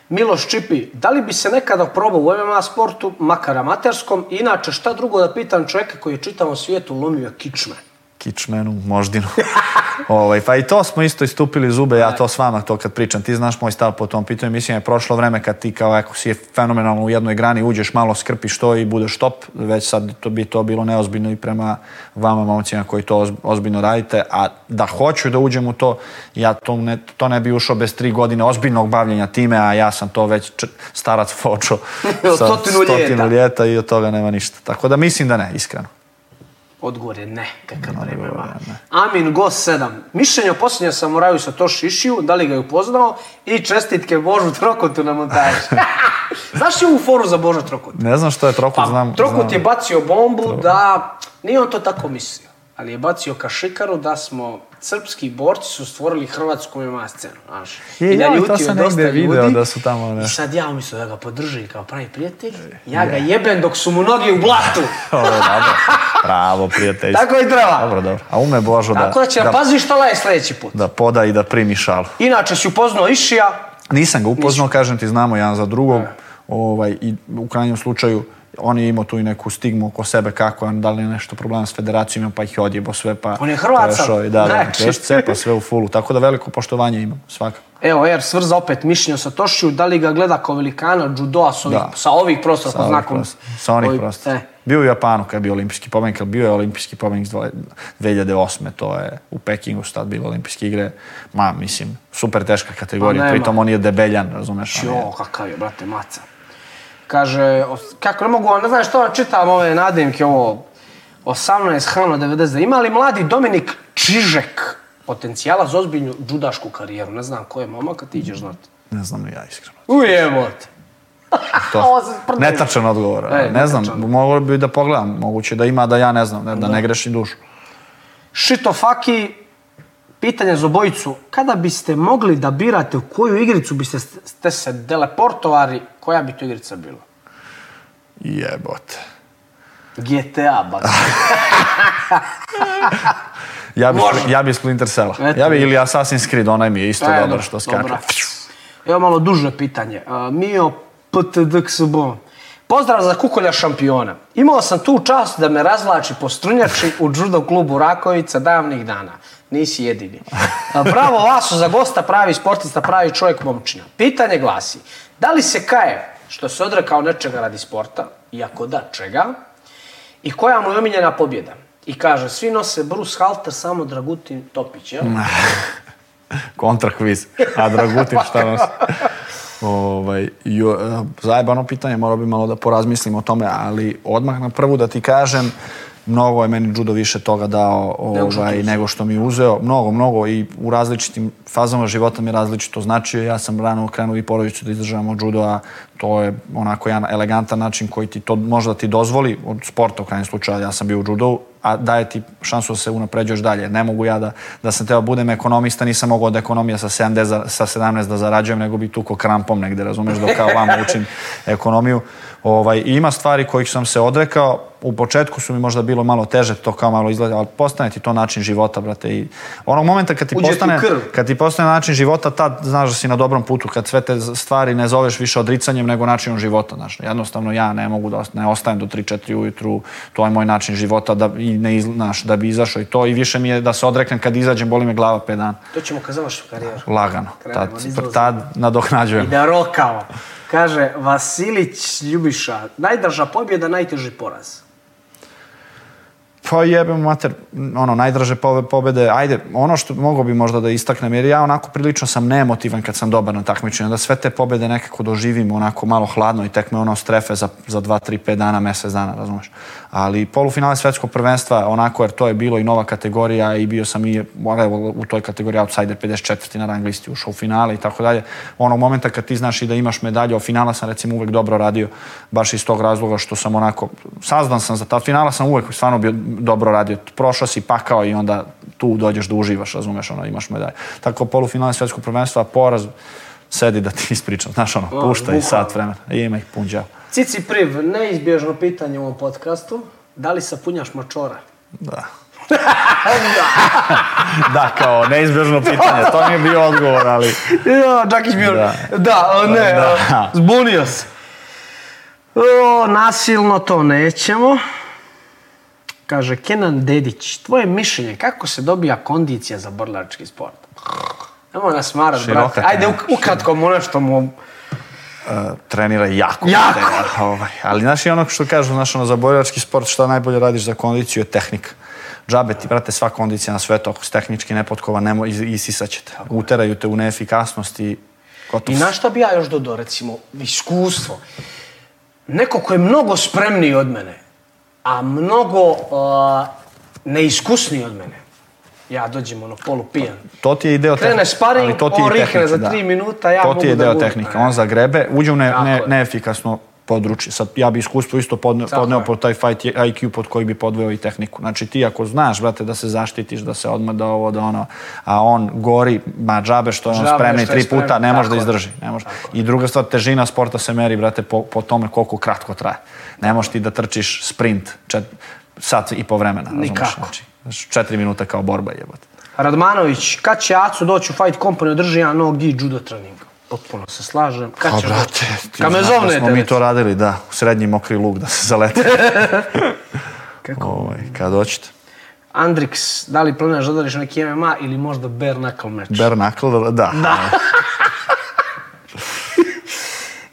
Miloš Čipi, da li bi se nekada probao u MMA sportu, makar amaterskom, inače šta drugo da pitam čovjeka koji je čitavom svijetu lomio kičme? Kičmenu, moždinu. ovaj, pa i to smo isto istupili zube, ja to s vama to kad pričam. Ti znaš moj stav po tom pitanju. Mislim je prošlo vreme kad ti kao ako si je fenomenalno u jednoj grani uđeš malo skrpiš to i budeš top. Već sad to bi to bilo neozbiljno i prema vama momcima koji to oz- ozbiljno radite. A da hoću da uđem u to, ja to ne, to ne bi ušao bez tri godine ozbiljnog bavljenja time, a ja sam to već č- starac fočo sa stotinu ljeta. ljeta i od toga nema ništa. Tako da mislim da ne, iskreno. Odgovor je ne, kakav ne. Amin Gos 7. Mišljenje o posljednjem samuraju sa Toši Išiju, da li ga je upoznao i čestitke Božu Trokotu na montaži. Znaš ti ovu foru za Boža Trokot? Ne znam što je trokut, Pa, znam. Trokut znam. je bacio bombu da, nije on to tako mislio, ali je bacio kašikaru da smo srpski borci su stvorili hrvatsku MMA scenu, znaš. Je, I da to sam dosta negde video ljudi. da su tamo, ne. I sad ja umjesto da ga podržim kao pravi prijatelj, ja ga jebem dok su mu noge u blatu. Ovo dobro. Pravo, prijateljstvo. Tako i treba. Dobro, dobro. A ume Božo da, Tako da će da, pazi šta laje sljedeći put. da poda i da primi šalu. Inače si upoznao Išija, Nisam ga upoznao, kažem ti, znamo jedan za drugog. Ovaj, I u krajnjem slučaju, on je imao tu i neku stigmu oko sebe kako je, da li je nešto problem s federacijom, pa ih je odjebo sve, pa... On je Hrvat Da, da, Znači. još cepa sve u fulu. Tako da veliko poštovanje imam, svakako. evo Er Svrza opet mišljenje o Satošiju, da li ga gleda kao velikana judoa sa ovih, Da. sa ovih prostora Sa onih znakom. prostora. Sa onih ovih- prostora. e. Bio je u Japanu kad je bio olimpijski pobednik, ali bio je olimpijski dvoje- 2008. To je u Pekingu su tad bile olimpijske igre. Ma, mislim, super teška kategorija. Pa. Pritom on je debeljan, razumeš? on je- Jo, kakav je, brate, maca. Kaže, kako ne mogu, ne znam što vam čitam ove nadimke, ovo 18 Hano 90. Ima li mladi Dominik Čižek potencijala za ozbiljnu džudašku karijeru? Ne znam ko je momak, a ti ćeš znati. Ne znam ni ja iskreno. Ujebote. To, netačan odgovor. E, ne znam, netačan. moglo bi da pogledam. Moguće da ima da ja ne znam, ne, da ne grešim dušu. Šito Faki, pitanje za obojicu. Kada biste mogli da birate u koju igricu biste ste se teleportovali, koja bi to igrica bila? Jebote. GTA, ba. Ja bi, Može. ja bi Splinter Cell. Ja bi ili Assassin's Creed, onaj mi je isto E, dobro što skače. Evo malo duže pitanje. A, Mio PTDXB. Pozdrav za kukolja šampiona. Imao sam tu čast da me razvlači po strunjači u judo klubu Rakovica davnih dana. Nisi jedini. Bravo Vaso za gosta, pravi sportista, pravi čovjek momčina. Pitanje glasi, da li se kaje što se odrekao nečega radi sporta, i ako da, čega, i koja mu je omiljena pobjeda? I kaže, svi nose Bruce Halter, samo Dragutin Topić, jel? Kontra kviz. A Dragutin šta nas... Ovaj, jo, e, zajebano pitanje, morao bi malo da porazmislim o tome, ali odmah na prvu da ti kažem, mnogo je meni judo više toga dao ovaj, nego što mi je uzeo. Mnogo, mnogo i u različitim fazama života mi je različito značio. Ja sam rano krenuo i porodicu da izdržavam od judoa. To je onako jedan elegantan način koji ti to možda ti dozvoli od sporta u krajnjem slučaju. Ja sam bio u judovu, a daje ti šansu da se unapređuješ dalje. Ne mogu ja da, da sam teo budem ekonomista, nisam mogao od ekonomija sa 70, sa 17 da zarađujem, nego bi tuko krampom negde, razumeš, dok kao vama učim ekonomiju. Ovaj, ima stvari kojih sam se odrekao, u početku su mi možda bilo malo teže, to kao malo izgleda, ali postane ti to način života, brate. I onog momenta kad ti, Uđe postane, kad ti postane način života, tad znaš da si na dobrom putu, kad sve te stvari ne zoveš više odricanjem nego načinom života, znaš. Jednostavno ja ne mogu da ne ostajem do 3-4 ujutru, to je moj način života da, i ne iz, znaš, da bi izašao i to i više mi je da se odreknem kad izađem, boli me glava 5 dana. To ćemo kad završim karijeru. Lagano. Krenemo Tad, tad nadoknađujem. I da rokao. Kaže, Vasilić Ljubiša, najdraža pobjeda, najteži poraz. Pa jebem mater, ono, najdraže pobe- pobede, ajde, ono što mogo bi možda da istaknem, jer ja onako prilično sam neemotivan kad sam dobar na takmičenju, da sve te pobede nekako doživim onako malo hladno i tek me ono strefe za, za 2, 3, 5 dana, mesec dana, razumeš. Ali polufinale svetskog prvenstva, onako, jer to je bilo i nova kategorija i bio sam i evo, u toj kategoriji outsider 54. na rang listi, ušao u finale i tako dalje. Onog momenta kad ti znaš i da imaš medalju, a finala sam recimo uvek dobro radio, baš iz tog razloga što sam onako, sazdan sam za ta finala sam uvek stvarno bio dobro radio. Prošao si pakao i onda tu dođeš da uživaš, razumeš, ono, imaš medalje. Tako polufinale svetskog prvenstva, poraz, sedi da ti ispričam, znaš ono, O, pušta i sat vremena, I ima ih pun đavo. Cici Priv, neizbježno pitanje u ovom podcastu. Da li sapunjaš mačora? Da. da, kao neizbježno pitanje, to mi je bio odgovor, ali... Ja, Đakić bio... Da, Da. ne, Da. zbunio se. O, nasilno to nećemo. Kaže, Kenan Dedić, tvoje mišljenje, kako se dobija kondicija za borilački sport? Nemoj nas marat, brate. Ajde, ukratko mu nešto mu... trenira jako. Jako. Trenira, ovaj. Ali znaš i ono što kažu, znaš, ono, za borilački sport šta najbolje radiš za kondiciju je tehnika. Džabe ti, brate, sva kondicija na svetu, ako si tehnički nepotkovan, nemo, is, isisaćete. Uteraju te u neefikasnost i gotovo. I na šta bi ja još dodao, recimo, iskustvo. Neko ko je mnogo spremniji od mene, a mnogo uh, neiskusniji od mene. Ja dođem ono polu pijan. To ti je i deo Krene sparing, ali to ti je on rihne tehnika, za da. tri minuta, ja To mogu ti je da deo tehnike. On zagrebe, uđe u ne, ne, neefikasno područje. Sad, ja bi iskustvo isto podne, podneo pod taj fight IQ pod koji bi podveo i tehniku. Znači ti ako znaš, brate, da se zaštitiš, da se odmah da ovo, da ono, a on gori, ma džabe što je on je tri puta, spreman, ne može da izdrži. Ne može. I druga stvar, težina sporta se meri, brate, po, po tome koliko kratko traje. Ne možeš ti da trčiš sprint čet, sat i po vremena. Nikako. Znači, znači, četiri minuta kao borba jebote. Radmanović, kad će Acu doći u Fight Company, održi jedan no gi judo trening? Potpuno se slažem. Kad Pa, će brate, ti Kad me da zovnete. smo mi to radili, da, u srednji mokri luk da se zalete. Kako? ovaj, kad hoćete. Andrix, da li planiraš da odariš neki MMA ili možda bare knuckle meč? Bare knuckle, da.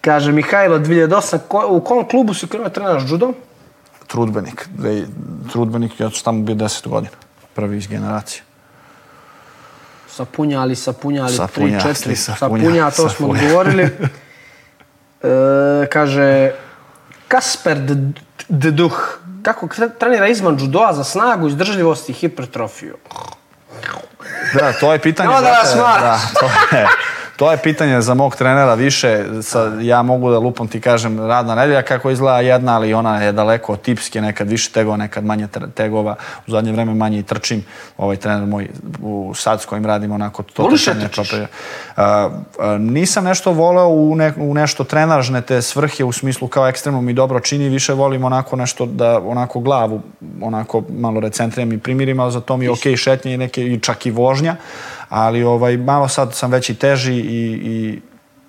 Kaže Mihajlo 2008, ko, u kom klubu si krenuo treniraš judo? Trudbenik. Trudbenik, ja sam tamo bio 10 godina. Prvi iz generacije. Sapunjali, sapunjali, Sapunjali, 3, 4, sapunjali, sapunja, to smo sapunjali. odgovorili. E, kaže, Kasper D- D- Duh, kako tre- trenira izvan judoa za snagu, izdržljivost i hipertrofiju? Da, to je pitanje... Evo da da, to je, to je pitanje za mog trenera više. Sa, ja mogu da lupom ti kažem radna nedelja kako izgleda jedna, ali ona je daleko tipske, nekad više tegova, nekad manje tegova. U zadnje vreme manje i trčim. Ovaj trener moj u sad s kojim radimo onako to Voliš da trčanje a, nisam nešto voleo u, ne, u nešto trenažne te svrhe u smislu kao ekstremno mi dobro čini, više volim onako nešto da onako glavu onako malo recentriram i primirim, ali za to mi je okej šetnje i neke i čak i vožnja, ali ovaj malo sad sam već i teži i, i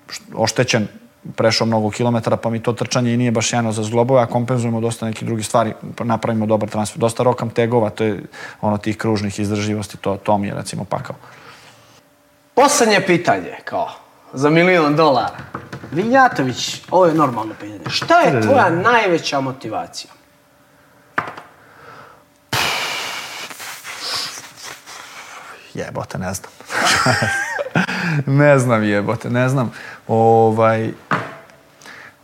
št- oštećen prešao mnogo kilometara, pa mi to trčanje i nije baš sjajno za zglobove, a kompenzujemo dosta nekih drugih stvari, napravimo dobar transfer. Dosta rokam tegova, to je ono tih kružnih izdrživosti, to, to mi je recimo pakao. Poslednje pitanje, kao, za milion dolara. Vinjatović, ovo je normalno pitanje. Šta je tvoja najveća motivacija? Jebote, ne znam. ne znam, jebote, ne znam. Ovaj,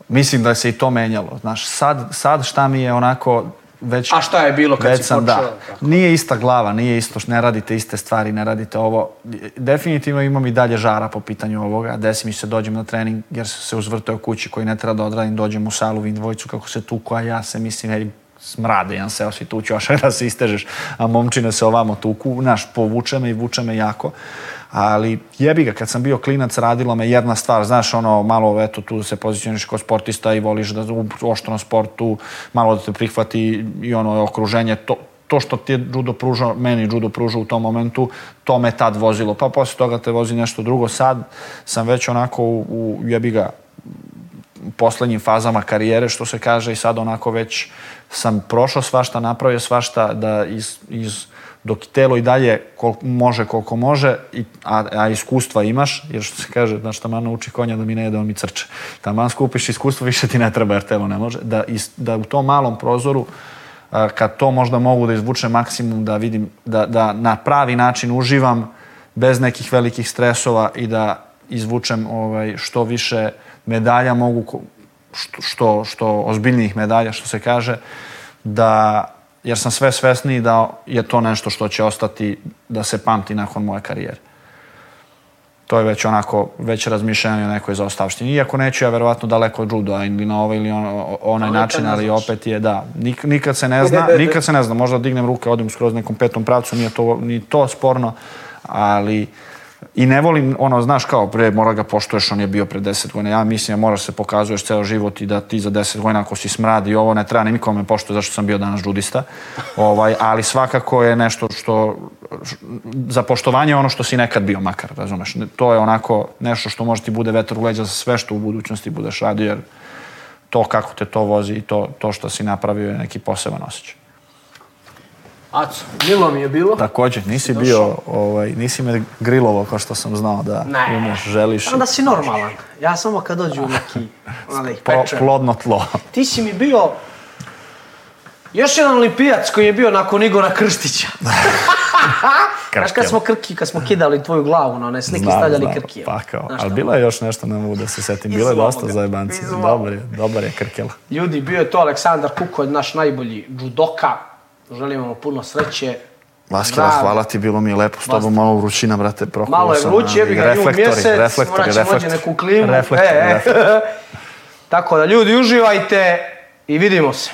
mislim da se i to menjalo. Znaš, sad, sad šta mi je onako već... A šta je bilo kad si sam, počeo? Da, Tako. nije ista glava, nije isto, ne radite iste stvari, ne radite ovo. Definitivno imam i dalje žara po pitanju ovoga. Desi mi se dođem na trening jer se uzvrtao kući koji ne treba da odradim, dođem u salu, vidim dvojicu kako se tuku, a ja se mislim, hej, smrade, jedan seo si a še da se istežeš, a momčine se ovamo tuku, naš, povuče me i vuče me jako. Ali jebi ga, kad sam bio klinac, radilo me jedna stvar, znaš, ono, malo, eto, tu se pozicioniš kao sportista i voliš da oštro na sportu, malo da te prihvati i ono, okruženje, to, to što ti je judo pružao, meni judo pružao u tom momentu, to me tad vozilo. Pa posle toga te vozi nešto drugo. Sad sam već onako u, u jebi ga, poslednjim fazama karijere, što se kaže, i sad onako već sam prošao svašta, napravio svašta, da iz, iz, dok telo i dalje kol, može koliko može, i, a, a iskustva imaš, jer što se kaže, znaš, taman nauči konja da mi ne jede, on mi crče. Taman skupiš iskustvo, više ti ne treba, jer telo ne može. Da, is, da u tom malom prozoru, a, kad to možda mogu da izvučem maksimum, da vidim, da, da na pravi način uživam, bez nekih velikih stresova i da izvučem ovaj, što više medalja mogu, što, što, što ozbiljnijih medalja, što se kaže, da, jer sam sve svesniji da je to nešto što će ostati, da se pamti nakon moje karijere. To je već onako, već razmišljanje o nekoj zaostavštini. Iako neću ja verovatno daleko od judoa ili na ovaj ili on, onaj Ali način, ali opet je da. Nik, nikad se ne zna, nikad se ne zna. Možda dignem ruke, odem skroz nekom petom pravcu, nije to, ni to sporno, ali i ne volim, ono, znaš kao, pre mora ga poštuješ, on je bio pre 10 godina. Ja mislim da moraš se pokazuješ ceo život i da ti za 10 godina ako si smrad i ovo ne treba ni nikome poštuje zašto sam bio danas judista. Ovaj, ali svakako je nešto što, za poštovanje je ono što si nekad bio makar, razumeš. To je onako nešto što može ti bude vetar u leđa za sve što u budućnosti budeš radio, jer to kako te to vozi i to, to što si napravio je neki poseban osjećaj. Aco, milo mi je bilo. Takođe, nisi bio, ovaj, nisi me grilovo kao što sam znao da Ne. umeš, želiš. Onda si normalan. Ja samo kad dođu u neki, pečem. plodno tlo. Ti si mi bio još jedan olimpijac koji je bio nakon Igora Krstića. Znaš kad smo krki, kad smo kidali tvoju glavu na one slike, stavljali krkije. Pa kao, ali bilo je još nešto, ne mogu da se setim. Bilo je dosta zajebanci. Dobar je, dobar je krkela. Ljudi, bio je to Aleksandar Kukolj, naš najbolji judoka. Želimo mu puno sreće. Vaskila, Zdravlja. hvala ti, bilo mi je lepo s tobom, malo vrućina, brate, prokulo Malo je vruće, jebi ga, reflektori, mjesec, reflektori, morat ćemo neku klimu. Reflektori, E, e. reflektori. Tako da ljudi, uživajte i vidimo se.